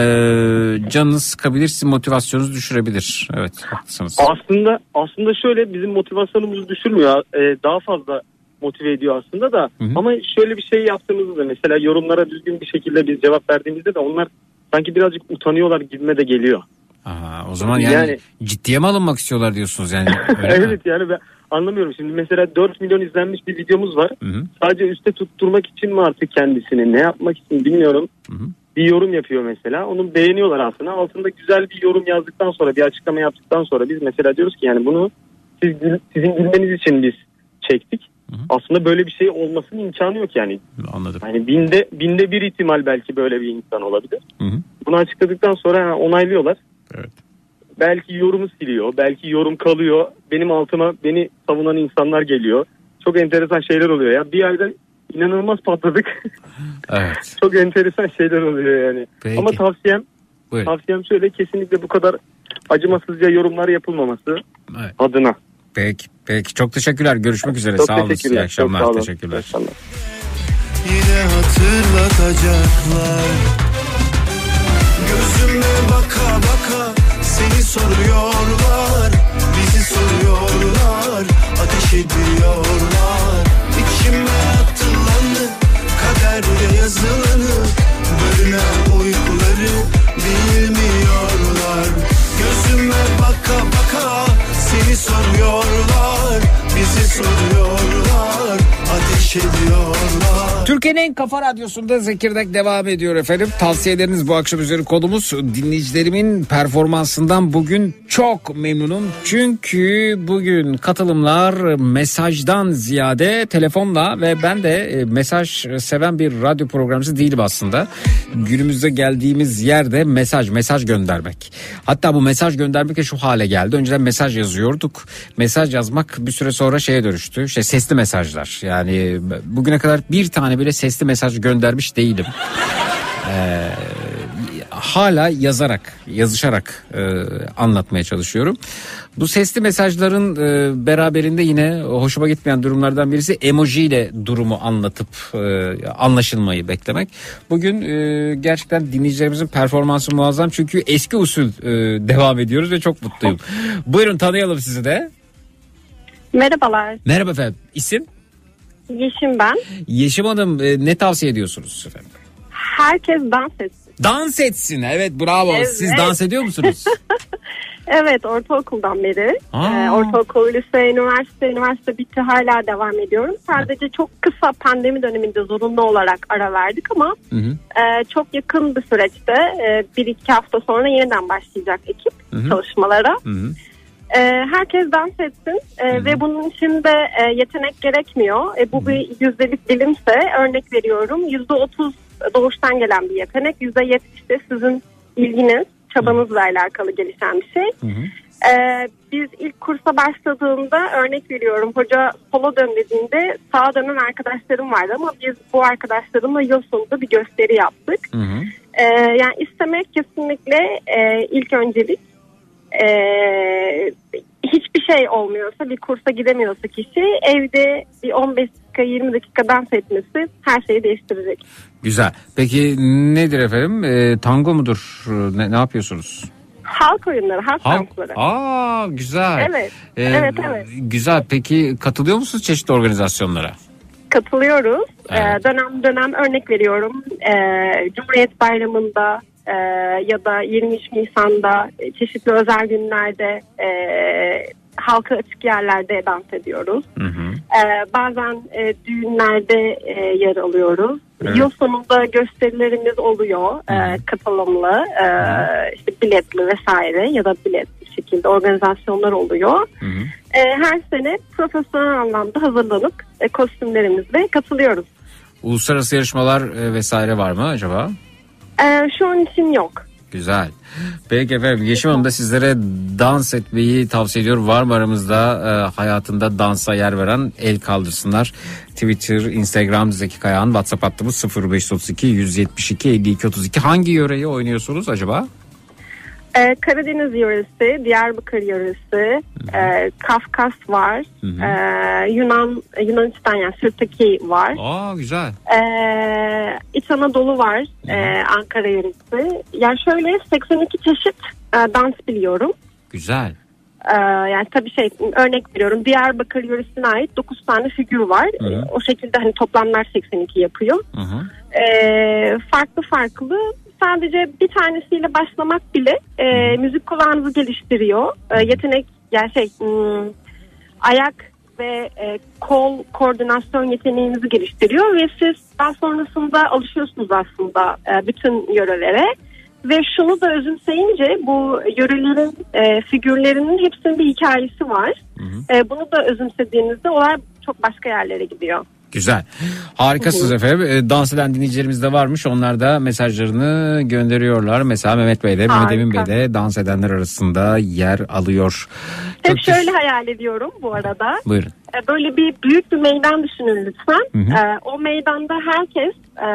canınız sıkabilir, sizin motivasyonunuzu düşürebilir. Evet, haklısınız. Aslında aslında şöyle bizim motivasyonumuzu düşürmüyor. Ee, daha fazla motive ediyor aslında da. Ama şöyle bir şey yaptığımızda da mesela yorumlara düzgün bir şekilde biz cevap verdiğimizde de onlar sanki birazcık utanıyorlar gibime de geliyor. Aa, o zaman yani, Yani- ciddiye mi alınmak istiyorlar diyorsunuz yani? Evet yani ben anlamıyorum. Şimdi mesela 4 milyon izlenmiş bir videomuz var. Sadece üste tutturmak için mi artık kendisini ne yapmak için bilmiyorum. Bir yorum yapıyor mesela. Onu beğeniyorlar aslında. Altında güzel bir yorum yazdıktan sonra bir açıklama yaptıktan sonra biz mesela diyoruz ki yani bunu siz, sizin gülmeniz için biz çektik. Aslında böyle bir şey olmasının imkanı yok yani. Anladım. Yani binde, binde bir ihtimal belki böyle bir insan olabilir. Bunu açıkladıktan sonra ha, onaylıyorlar. Belki yorumu siliyor. Belki yorum kalıyor. Benim altıma beni savunan insanlar geliyor. Çok enteresan şeyler oluyor ya. Bir ayda inanılmaz patladık. Evet. Çok enteresan şeyler oluyor yani. Peki. Ama tavsiyem Buyurun. tavsiyem şöyle kesinlikle bu kadar acımasızca yorumlar yapılmaması Evet. adına. Peki, peki. Çok teşekkürler. Görüşmek üzere. Çok sağ olun. teşekkürler. İyi akşamlar. Çok sağ olun. Teşekkürler. Yine hatırlatacaklar Gözüme baka baka seni soruyorlar Bizi soruyorlar Ateş ediyorlar. İçime atılanı Kaderde yazılanı Bölünen uykuları Bilmiyorlar. Gözüme baka baka Seni soruyorlar Bizi soruyorlar Ateş ediyorlar Türkiye'nin en kafa radyosunda Zekirdek devam ediyor efendim. Tavsiyeleriniz bu akşam üzeri konumuz. Dinleyicilerimin performansından bugün çok memnunum. Çünkü bugün katılımlar mesajdan ziyade telefonla ve ben de e, mesaj seven bir radyo programcısı değilim aslında. Günümüzde geldiğimiz yerde mesaj, mesaj göndermek. Hatta bu mesaj göndermek de şu hale geldi. Önceden mesaj yazıyorduk. Mesaj yazmak bir süre sonra şeye dönüştü. İşte sesli mesajlar. Yani bugüne kadar bir tane bile sesli mesaj göndermiş değilim. Ee, hala yazarak, yazışarak e, anlatmaya çalışıyorum. Bu sesli mesajların e, beraberinde yine hoşuma gitmeyen durumlardan birisi emoji ile durumu anlatıp e, anlaşılmayı beklemek. Bugün e, gerçekten dinleyicilerimizin performansı muazzam çünkü eski usul e, devam ediyoruz ve çok mutluyum. Buyurun tanıyalım sizi de. Merhabalar. Merhaba efendim. İsim? Yeşim ben. Yeşim Hanım e, ne tavsiye ediyorsunuz efendim? Herkes dans etsin. Dans etsin. Evet bravo. Evet. Siz dans ediyor musunuz? Evet ortaokuldan beri. Ee, ortaokul, lise, üniversite, üniversite bitti hala devam ediyorum. Sadece çok kısa pandemi döneminde zorunlu olarak ara verdik ama Hı hı. e, çok yakın bir süreçte e, bir iki hafta sonra yeniden başlayacak ekip Hı hı. çalışmalara. Hı hı. E, herkes dans etsin E, ve bunun için de e, yetenek gerekmiyor. E, bu bir yüzdelik bilimse örnek veriyorum. Yüzde otuz doğuştan gelen bir yetenek. Yüzde yetmiş de sizin ilginiz, çabanızla alakalı gelişen bir şey. E, biz ilk kursa başladığında örnek veriyorum hoca sola dön dediğinde sağa dönen arkadaşlarım vardı ama biz bu arkadaşlarımla yıl sonunda bir gösteri yaptık. E, yani istemek kesinlikle e, ilk öncelik. Ee, hiçbir şey olmuyorsa bir kursa gidemiyorsa kişi evde bir 15 dakika 20 dakika dans etmesi her şeyi değiştirecek. Güzel. Peki nedir efendim? E, tango mudur? Ne, ne yapıyorsunuz? Halk oyunları, halk, Halk. dansları. Aa güzel. Evet, Ee, evet, evet. Güzel. Peki katılıyor musunuz çeşitli organizasyonlara? Katılıyoruz. Evet. Ee, dönem dönem örnek veriyorum. Ee, Cumhuriyet Bayramı'nda e, ya da 23 Nisan'da e, çeşitli özel günlerde e, halka açık yerlerde dans ediyoruz. Ee, bazen e, düğünlerde e, yer alıyoruz. Evet. Yıl sonunda gösterilerimiz oluyor e, katılımlı, e, işte biletli vesaire ya da biletli şekilde organizasyonlar oluyor. E, her sene profesyonel anlamda hazırlanıp e, kostümlerimizle katılıyoruz. Uluslararası yarışmalar e, vesaire var mı acaba? E, şu an için yok. Güzel. Peki efendim Yeşim Hanım da sizlere dans etmeyi tavsiye ediyor. Var mı aramızda e, hayatında dansa yer veren el kaldırsınlar. Twitter, Instagram Zeki Kayağan, WhatsApp hattımız 0532 172 52 32. Hangi yöreyi oynuyorsunuz acaba? E, Karadeniz yöresi, Diyarbakır yöresi, e, Kafkas var, e, Yunan Yunanistan yani Sırtaki var. Aa güzel. Ee, İç Anadolu var, ee, Ankara yöresi. Yani şöyle 82 çeşit e, dans biliyorum. Güzel. Ee, yani tabii şey örnek veriyorum Diyarbakır yöresine ait 9 tane figür var. Hı hı. Ee, o şekilde hani toplamlar 82 yapıyor. Hı hı. Ee, farklı farklı sadece bir tanesiyle başlamak bile e, müzik kulağınızı geliştiriyor. E, yetenek yani şey hmm, ayak ve e, kol koordinasyon yeteneğinizi geliştiriyor ve siz daha sonrasında alışıyorsunuz aslında e, bütün yörelere. Ve şunu da özümseyince bu yörelerin e, figürlerinin hepsinin bir hikayesi var. E, bunu da özümsediğinizde olay çok başka yerlere gidiyor. Güzel. Harikasınız efendim. E, Dans eden dinleyicilerimiz de varmış. Onlar da mesajlarını gönderiyorlar. Mesela Mehmet Bey de Mehmet. Emin Bey de dans edenler arasında yer alıyor. Hep Çok şöyle hayal ediyorum bu arada. Buyurun. E, Böyle bir büyük bir meydan düşünün lütfen. Hı hı. E, o meydanda herkes e,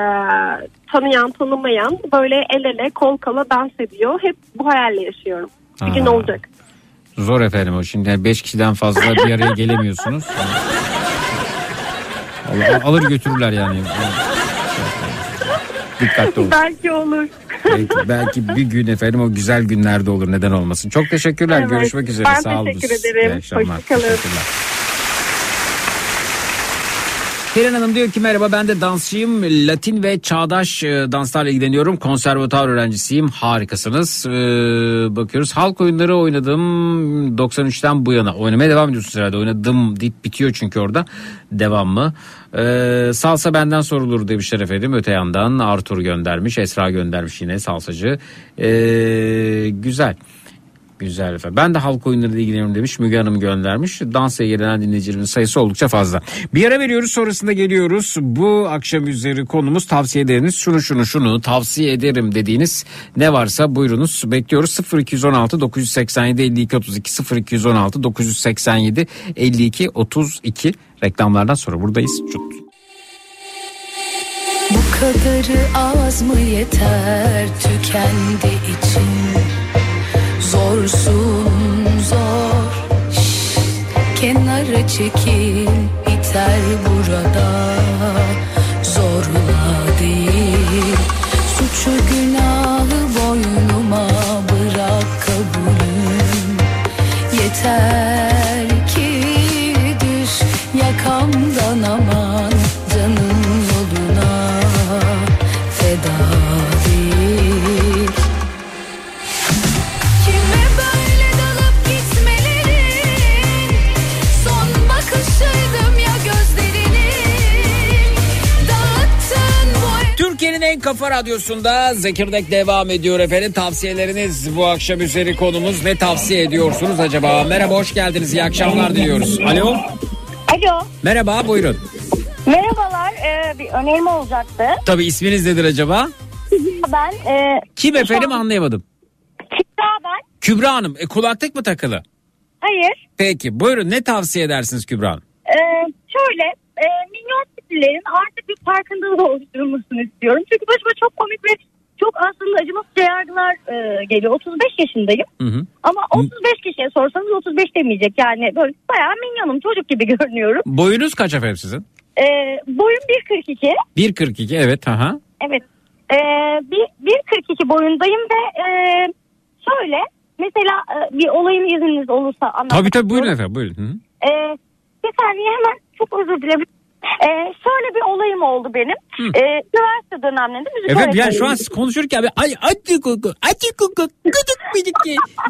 tanıyan tanımayan böyle el ele kol kola dans ediyor. Hep bu hayalle yaşıyorum. Bir gün Aa. olacak. Zor efendim o şimdi 5 kişiden fazla bir araya gelemiyorsunuz. Allah, alır götürürler yani. Dikkatli olun. Belki olur. Belki, belki bir gün efendim o güzel günlerde olur neden olmasın. Çok teşekkürler. Evet. Görüşmek üzere. Ben Sağ olun. teşekkür ederim. Hoşçakalın. Pelin Hanım diyor ki merhaba ben de dansçıyım. Latin ve çağdaş e, danslarla ilgileniyorum. Konservatuar öğrencisiyim. Harikasınız. Ee, bakıyoruz. Halk oyunları oynadım 93'ten bu yana. Oynamaya devam ediyorsunuz herhalde. Oynadım deyip bitiyor çünkü orada. Devam mı? Ee, salsa benden sorulur demişler efendim. Öte yandan Artur göndermiş. Esra göndermiş yine salsacı. Ee, güzel. Güzel efendim. Ben de halk oyunlarıyla ilgileniyorum demiş. Müge Hanım göndermiş. Dansa ilgilenen dinleyicilerimizin sayısı oldukça fazla. Bir ara veriyoruz sonrasında geliyoruz. Bu akşam üzeri konumuz tavsiye ederiniz. Şunu şunu şunu tavsiye ederim dediğiniz ne varsa buyurunuz. Bekliyoruz 0216 987 52 32 0216 987 52 32 reklamlardan sonra buradayız. Çut. Bu kadarı az mı yeter? Tükendi için. Zorsun zor. Kenara çekil. Biter burada. Zorla değil. Suçu günahı boynuma bırak kabulüm. Yeter radyosunda Zekirdek devam ediyor efendim. Tavsiyeleriniz bu akşam üzeri konumuz ne tavsiye ediyorsunuz acaba? Merhaba hoş geldiniz iyi akşamlar diliyoruz. Alo. Alo. Merhaba buyurun. Merhabalar. Ee, bir önerim olacaktı. Tabii isminiz nedir acaba? Ben e, Kim efendim anlayamadım. Kübra ben. Kübra Hanım e, kulaklık mı takılı? Hayır. Peki buyurun ne tavsiye edersiniz Kübra Hanım? Ee, şöyle e, minyon tiplerin artık bir farkındalığı oluşturulmasını istiyorum. Çünkü başıma çok komik ve çok aslında acımasızca yargılar e, geliyor. 35 yaşındayım. Hı hı. Ama 35 kişiye sorsanız 35 demeyecek. Yani böyle bayağı minyonum çocuk gibi görünüyorum. Boyunuz kaç efendim sizin? E, boyum 1.42. 1.42 evet aha. Evet. E, bir, 1.42 boyundayım ve e, şöyle mesela e, bir olayın izniniz olursa anlatmak Tabii tabii buyurun efendim buyurun. Hı hı. Ee, bir saniye hemen çok özür dilerim. Ee, şöyle bir olayım oldu benim. Ee, üniversite dönemlerinde müzik Efendim yani öğretmeniyim. şu an konuşurken bir ay acı koku acı koku gıdık gıdık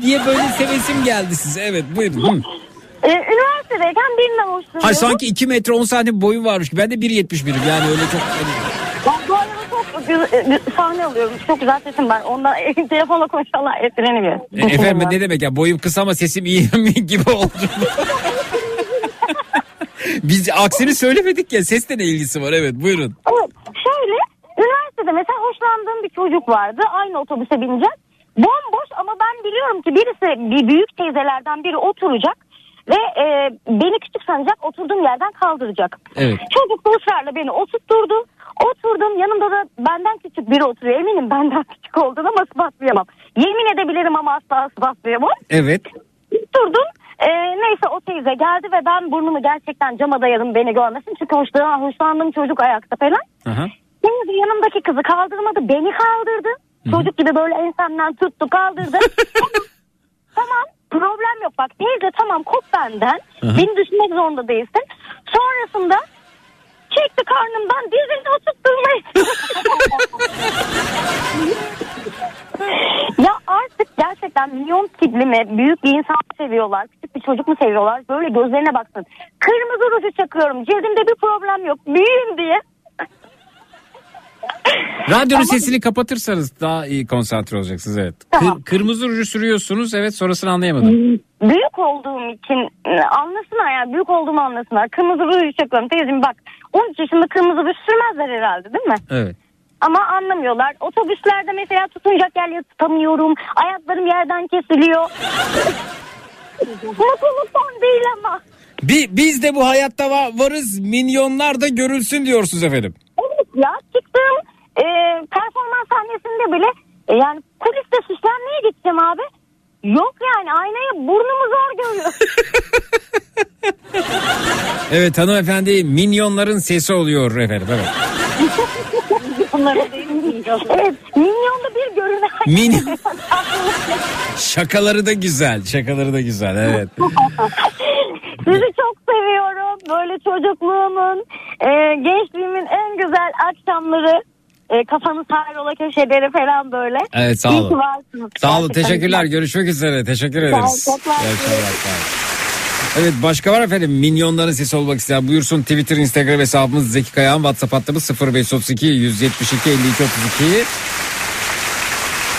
diye böyle sevesim geldi size evet buyurun. Hı. Ee, üniversitedeyken birinden hoşlanıyorum. Hay sanki 2 metre 10 santim boyum varmış ben de 1.71'im yani öyle çok Ben bu arada çok güzel, e, sahne alıyorum. Çok güzel sesim var. Ondan telefonla konuşanlar etkilenemiyor. E, efendim ne demek ya boyum kısa ama sesim iyi gibi oldu. Biz aksini söylemedik ya sesle ne ilgisi var evet buyurun. Evet, şöyle üniversitede mesela hoşlandığım bir çocuk vardı. Aynı otobüse bineceğiz. Bomboş ama ben biliyorum ki birisi bir büyük teyzelerden biri oturacak ve e, beni küçük sanacak oturduğum yerden kaldıracak. Evet. Çocuk da ısrarla beni oturtturdu. Oturdum yanımda da benden küçük biri oturuyor. Eminim benden küçük olduğunu ama ispatlayamam. Yemin edebilirim ama asla ispatlayamam. Evet. Durdum. Ee, neyse o teyze geldi ve ben burnumu gerçekten cama dayadım beni görmesin. Çünkü hoşlan, hoşlandığım çocuk ayakta falan. Aha. Teyze yanımdaki kızı kaldırmadı beni kaldırdı. Çocuk gibi böyle ensemden tuttu kaldırdı. tamam problem yok bak teyze tamam kop benden. Aha. Beni düşünmek zorunda değilsin. Sonrasında çekti karnımdan dizini oturtturmayı. ya artık gerçekten milyon tipli mi büyük bir insan seviyorlar küçük bir çocuk mu seviyorlar böyle gözlerine baksın. Kırmızı ruju çakıyorum cildimde bir problem yok büyüyün diye. Radyonun sesini kapatırsanız daha iyi konsantre olacaksınız evet. Kır- kırmızı ruju sürüyorsunuz evet sonrasını anlayamadım. Büyük olduğum için e, anlasınlar yani büyük olduğumu anlasınlar. Kırmızı ruj çakıyorum teyzem bak 13 yaşında kırmızı ruj sürmezler herhalde değil mi? Evet. Ama anlamıyorlar. Otobüslerde mesela tutunacak yerleri tutamıyorum. Ayaklarım yerden kesiliyor. Mutluluktan değil ama. Bi- biz de bu hayatta va- varız milyonlar da görülsün diyorsunuz efendim. Evet ya çıktığım e, performans sahnesinde bile e, yani kuliste süslenmeye gideceğim abi. Yok yani aynaya burnumu zor görüyor. Evet hanımefendi minyonların sesi oluyor efendim evet. Değil Evet minyonda bir görünen. Min- Şakaları da güzel şakaları da güzel evet. Sizi çok seviyorum. Böyle çocukluğumun, e, gençliğimin en güzel akşamları. E, kafanız hayrola köşeleri falan böyle. Evet sağ olun. Sağ olun teşekkürler görüşmek üzere teşekkür ederiz. sağ olun. Evet başka var efendim milyonların sesi olmak isteyen buyursun Twitter Instagram hesabımız Zeki Kayağan WhatsApp hattımız 0532 172 52 32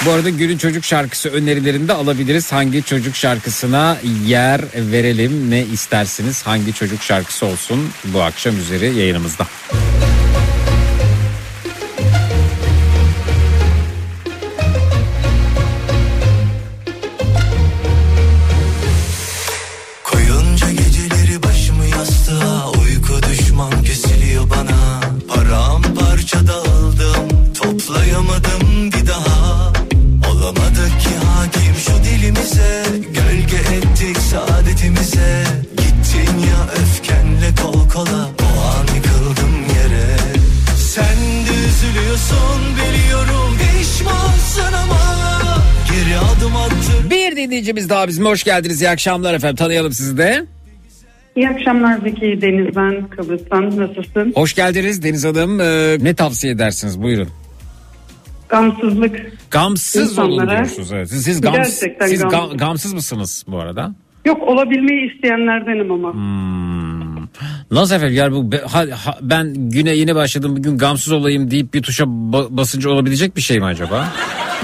bu arada günün çocuk şarkısı önerilerini de alabiliriz. Hangi çocuk şarkısına yer verelim ne istersiniz? Hangi çocuk şarkısı olsun bu akşam üzeri yayınımızda. Koyunca Bir dinleyicimiz daha bizim hoş geldiniz. İyi akşamlar efendim. Tanıyalım sizi de. İyi akşamlar Zeki Deniz ben Kıbrıs'tan nasılsın? Hoş geldiniz Deniz Hanım. Ee, ne tavsiye edersiniz? Buyurun. Gamsızlık. Gamsız olun İnsanlara diyorsunuz. Evet. Siz, siz, gams, gerçekten siz gam- gam- gamsız mısınız bu arada? Yok olabilmeyi isteyenlerdenim ama. Hmm. Nasıl efendim? Yani bu ben güne yeni başladım bugün gamsız olayım deyip bir tuşa ba- basınca olabilecek bir şey mi acaba?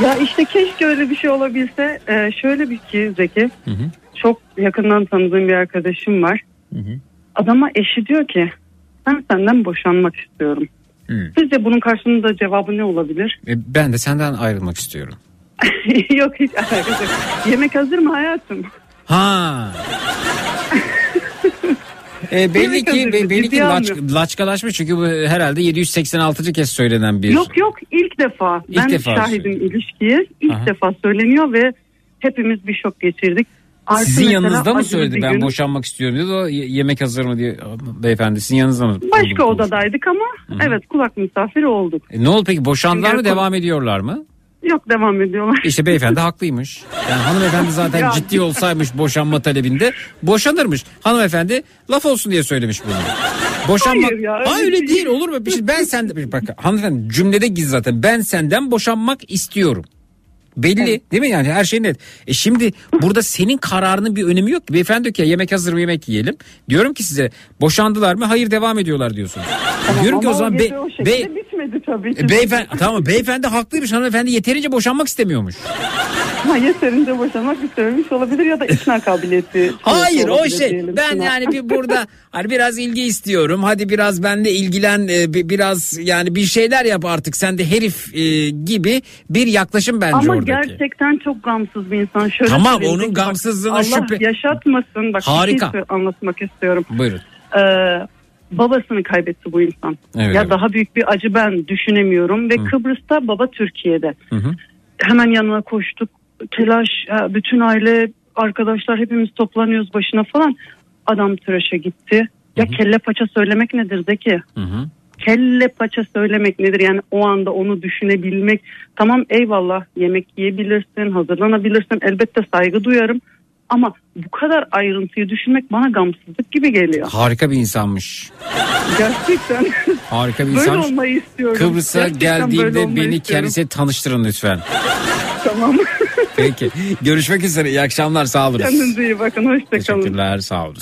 Ya işte keşke öyle bir şey olabilse. Ee, şöyle bir ki Zeki. Hı hı. Çok yakından tanıdığım bir arkadaşım var. Adama eşi diyor ki ben senden boşanmak istiyorum. Hı. Sizce bunun karşılığında cevabı ne olabilir? E, ben de senden ayrılmak istiyorum. yok hiç alakası. Yemek hazır mı hayatım? Ha. E, belli ki be- belli ki laç, laçkalaşmış çünkü bu herhalde 786. kez söylenen bir. Yok yok ilk defa. İlk ben defa şahidim ilişkiye. İlk Aha. defa söyleniyor ve hepimiz bir şok geçirdik. Artı Sizin yanınızda mı söyledi ben gün- boşanmak istiyorum dedi o ye- yemek hazır mı diye beyefendi sizin yanınızda mı? Başka odadaydık ama evet kulak misafiri olduk. E, ne oldu peki boşandılar mı devam ediyorlar mı? Yok devam ediyorlar. İşte beyefendi haklıymış. Yani hanımefendi zaten Ya. ciddi olsaymış boşanma talebinde boşanırmış. Hanımefendi laf olsun diye söylemiş bunu. Boşanmak. Hayır ya, Aa, öyle değil olur mu? Bir şey, ben senden bak hanımefendi cümlede gizli zaten. Ben senden boşanmak istiyorum. Belli değil mi yani her şey net. E şimdi burada senin kararının bir önemi yok ki. Beyefendi diyor ki ya yemek hazır mı yemek yiyelim. Diyorum ki size boşandılar mı? Hayır devam ediyorlar diyorsunuz. diyorum ki o Ama zaman be- o be- bitmedi tabii ki. e, beyefendi tamam beyefendi haklıymış hanımefendi yeterince boşanmak istemiyormuş. Ha, yeterince boşanmak istememiş olabilir ya da ikna kabiliyeti. Hayır o şey diyelim. ben Ikna. yani bir burada hani biraz ilgi istiyorum hadi biraz benle ilgilen e, bi- biraz yani bir şeyler yap artık sen de herif e, gibi bir yaklaşım bence Ama oradaki. gerçekten çok gamsız bir insan. Şöyle Tamam, söyleyeyim, onun bak, gamsızlığına Allah şüphe- yaşatmasın. Bak Harika. bir şey anlatmak istiyorum. Buyurun. Ee, babasını kaybetti bu insan. Evet, ya evet. daha büyük bir acı ben düşünemiyorum ve Kıbrıs'ta baba Türkiye'de. Hı hı. Hemen yanına koştuk. Telaş, bütün aile, arkadaşlar hepimiz toplanıyoruz başına falan. Adam tıraşa gitti. Ya kelle paça söylemek nedir de ki? Hı hı. Kelle paça söylemek nedir? Yani o anda onu düşünebilmek. Tamam eyvallah yemek yiyebilirsin, hazırlanabilirsin. Elbette saygı duyarım. Ama bu kadar ayrıntıyı düşünmek bana gamsızlık gibi geliyor. Harika bir insanmış. Gerçekten. Harika bir böyle insanmış. olmayı istiyorum. Kıbrıs'a Gerçekten böyle geldiğinde olmayı beni kendisine tanıştırın lütfen. Tamam. Peki. Görüşmek üzere. İyi akşamlar. Sağ olun. Kendinize iyi bakın. Hoşçakalın. Teşekkürler sağ olun.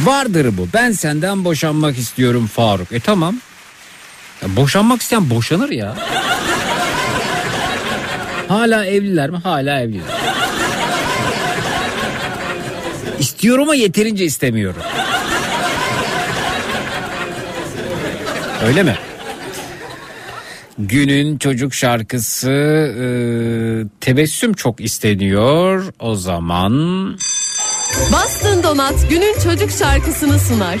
Vardır bu. Ben senden boşanmak istiyorum Faruk. E tamam. Ya boşanmak isteyen boşanır ya. Hala evliler mi? Hala evliler. İstiyorum ama yeterince istemiyorum. Öyle mi? Günün çocuk şarkısı e, tebessüm çok isteniyor. O zaman Bastın Donat günün çocuk şarkısını sunar.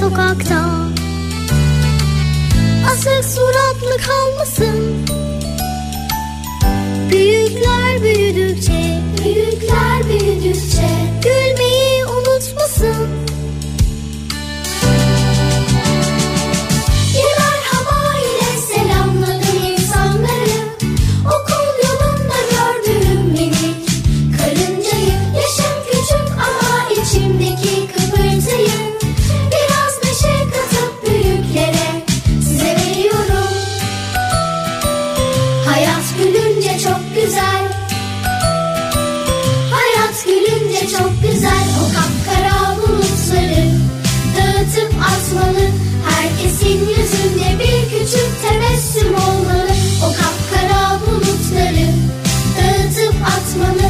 Sokakta Asık suratlı kalmasın büyüdükçe, büyükler büyüdükçe Gülmeyi unutmasın. teslim olmalı. O kapkara bulutları dağıtıp atmalı.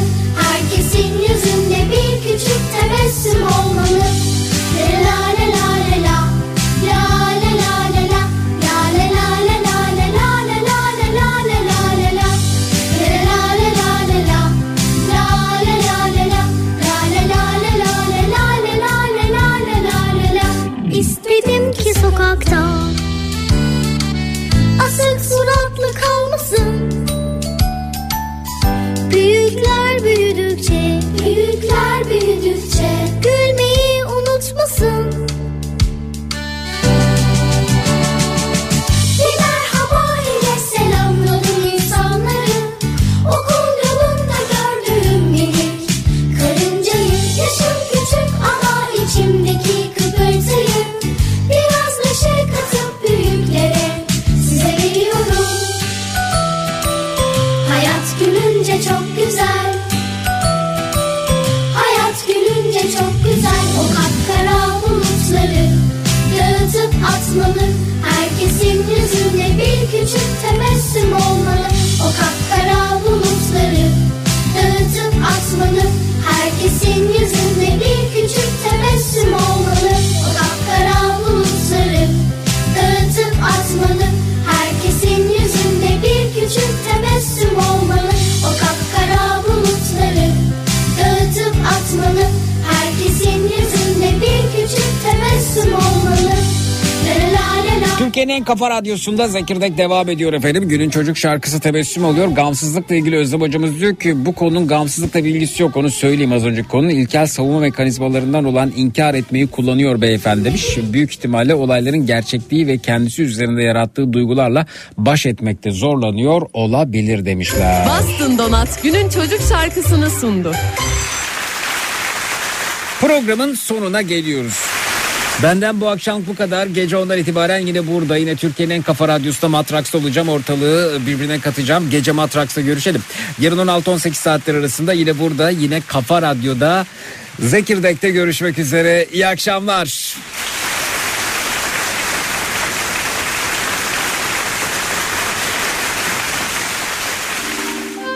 Kafa radyosunda Zekirdek devam ediyor efendim. Günün çocuk şarkısı tebessüm oluyor. Gamsızlıkla ilgili Özlem hocamız diyor ki bu konunun gamsızlıkla bir ilgisi yok. Onu söyleyeyim az önceki konunun ilkel savunma mekanizmalarından olan inkar etmeyi kullanıyor beyefendi demiş. Büyük ihtimalle olayların gerçekliği ve kendisi üzerinde yarattığı duygularla baş etmekte zorlanıyor olabilir demişler. Bastın Donat günün çocuk şarkısını sundu. Programın sonuna geliyoruz. Benden bu akşam bu kadar. Gece ondan itibaren yine burada. Yine Türkiye'nin en kafa radyosunda Matraks'ta olacağım. Ortalığı birbirine katacağım. Gece Matraks'ta görüşelim. Yarın 16-18 saatler arasında yine burada. Yine Kafa Radyo'da Zekirdek'te görüşmek üzere. İyi akşamlar.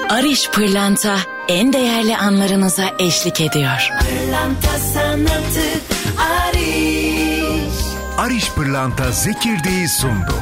Ariş Pırlanta en değerli anlarınıza eşlik ediyor. Pırlanta sanatı Ariş Ariş Pırlanta Zekirdeği sundu.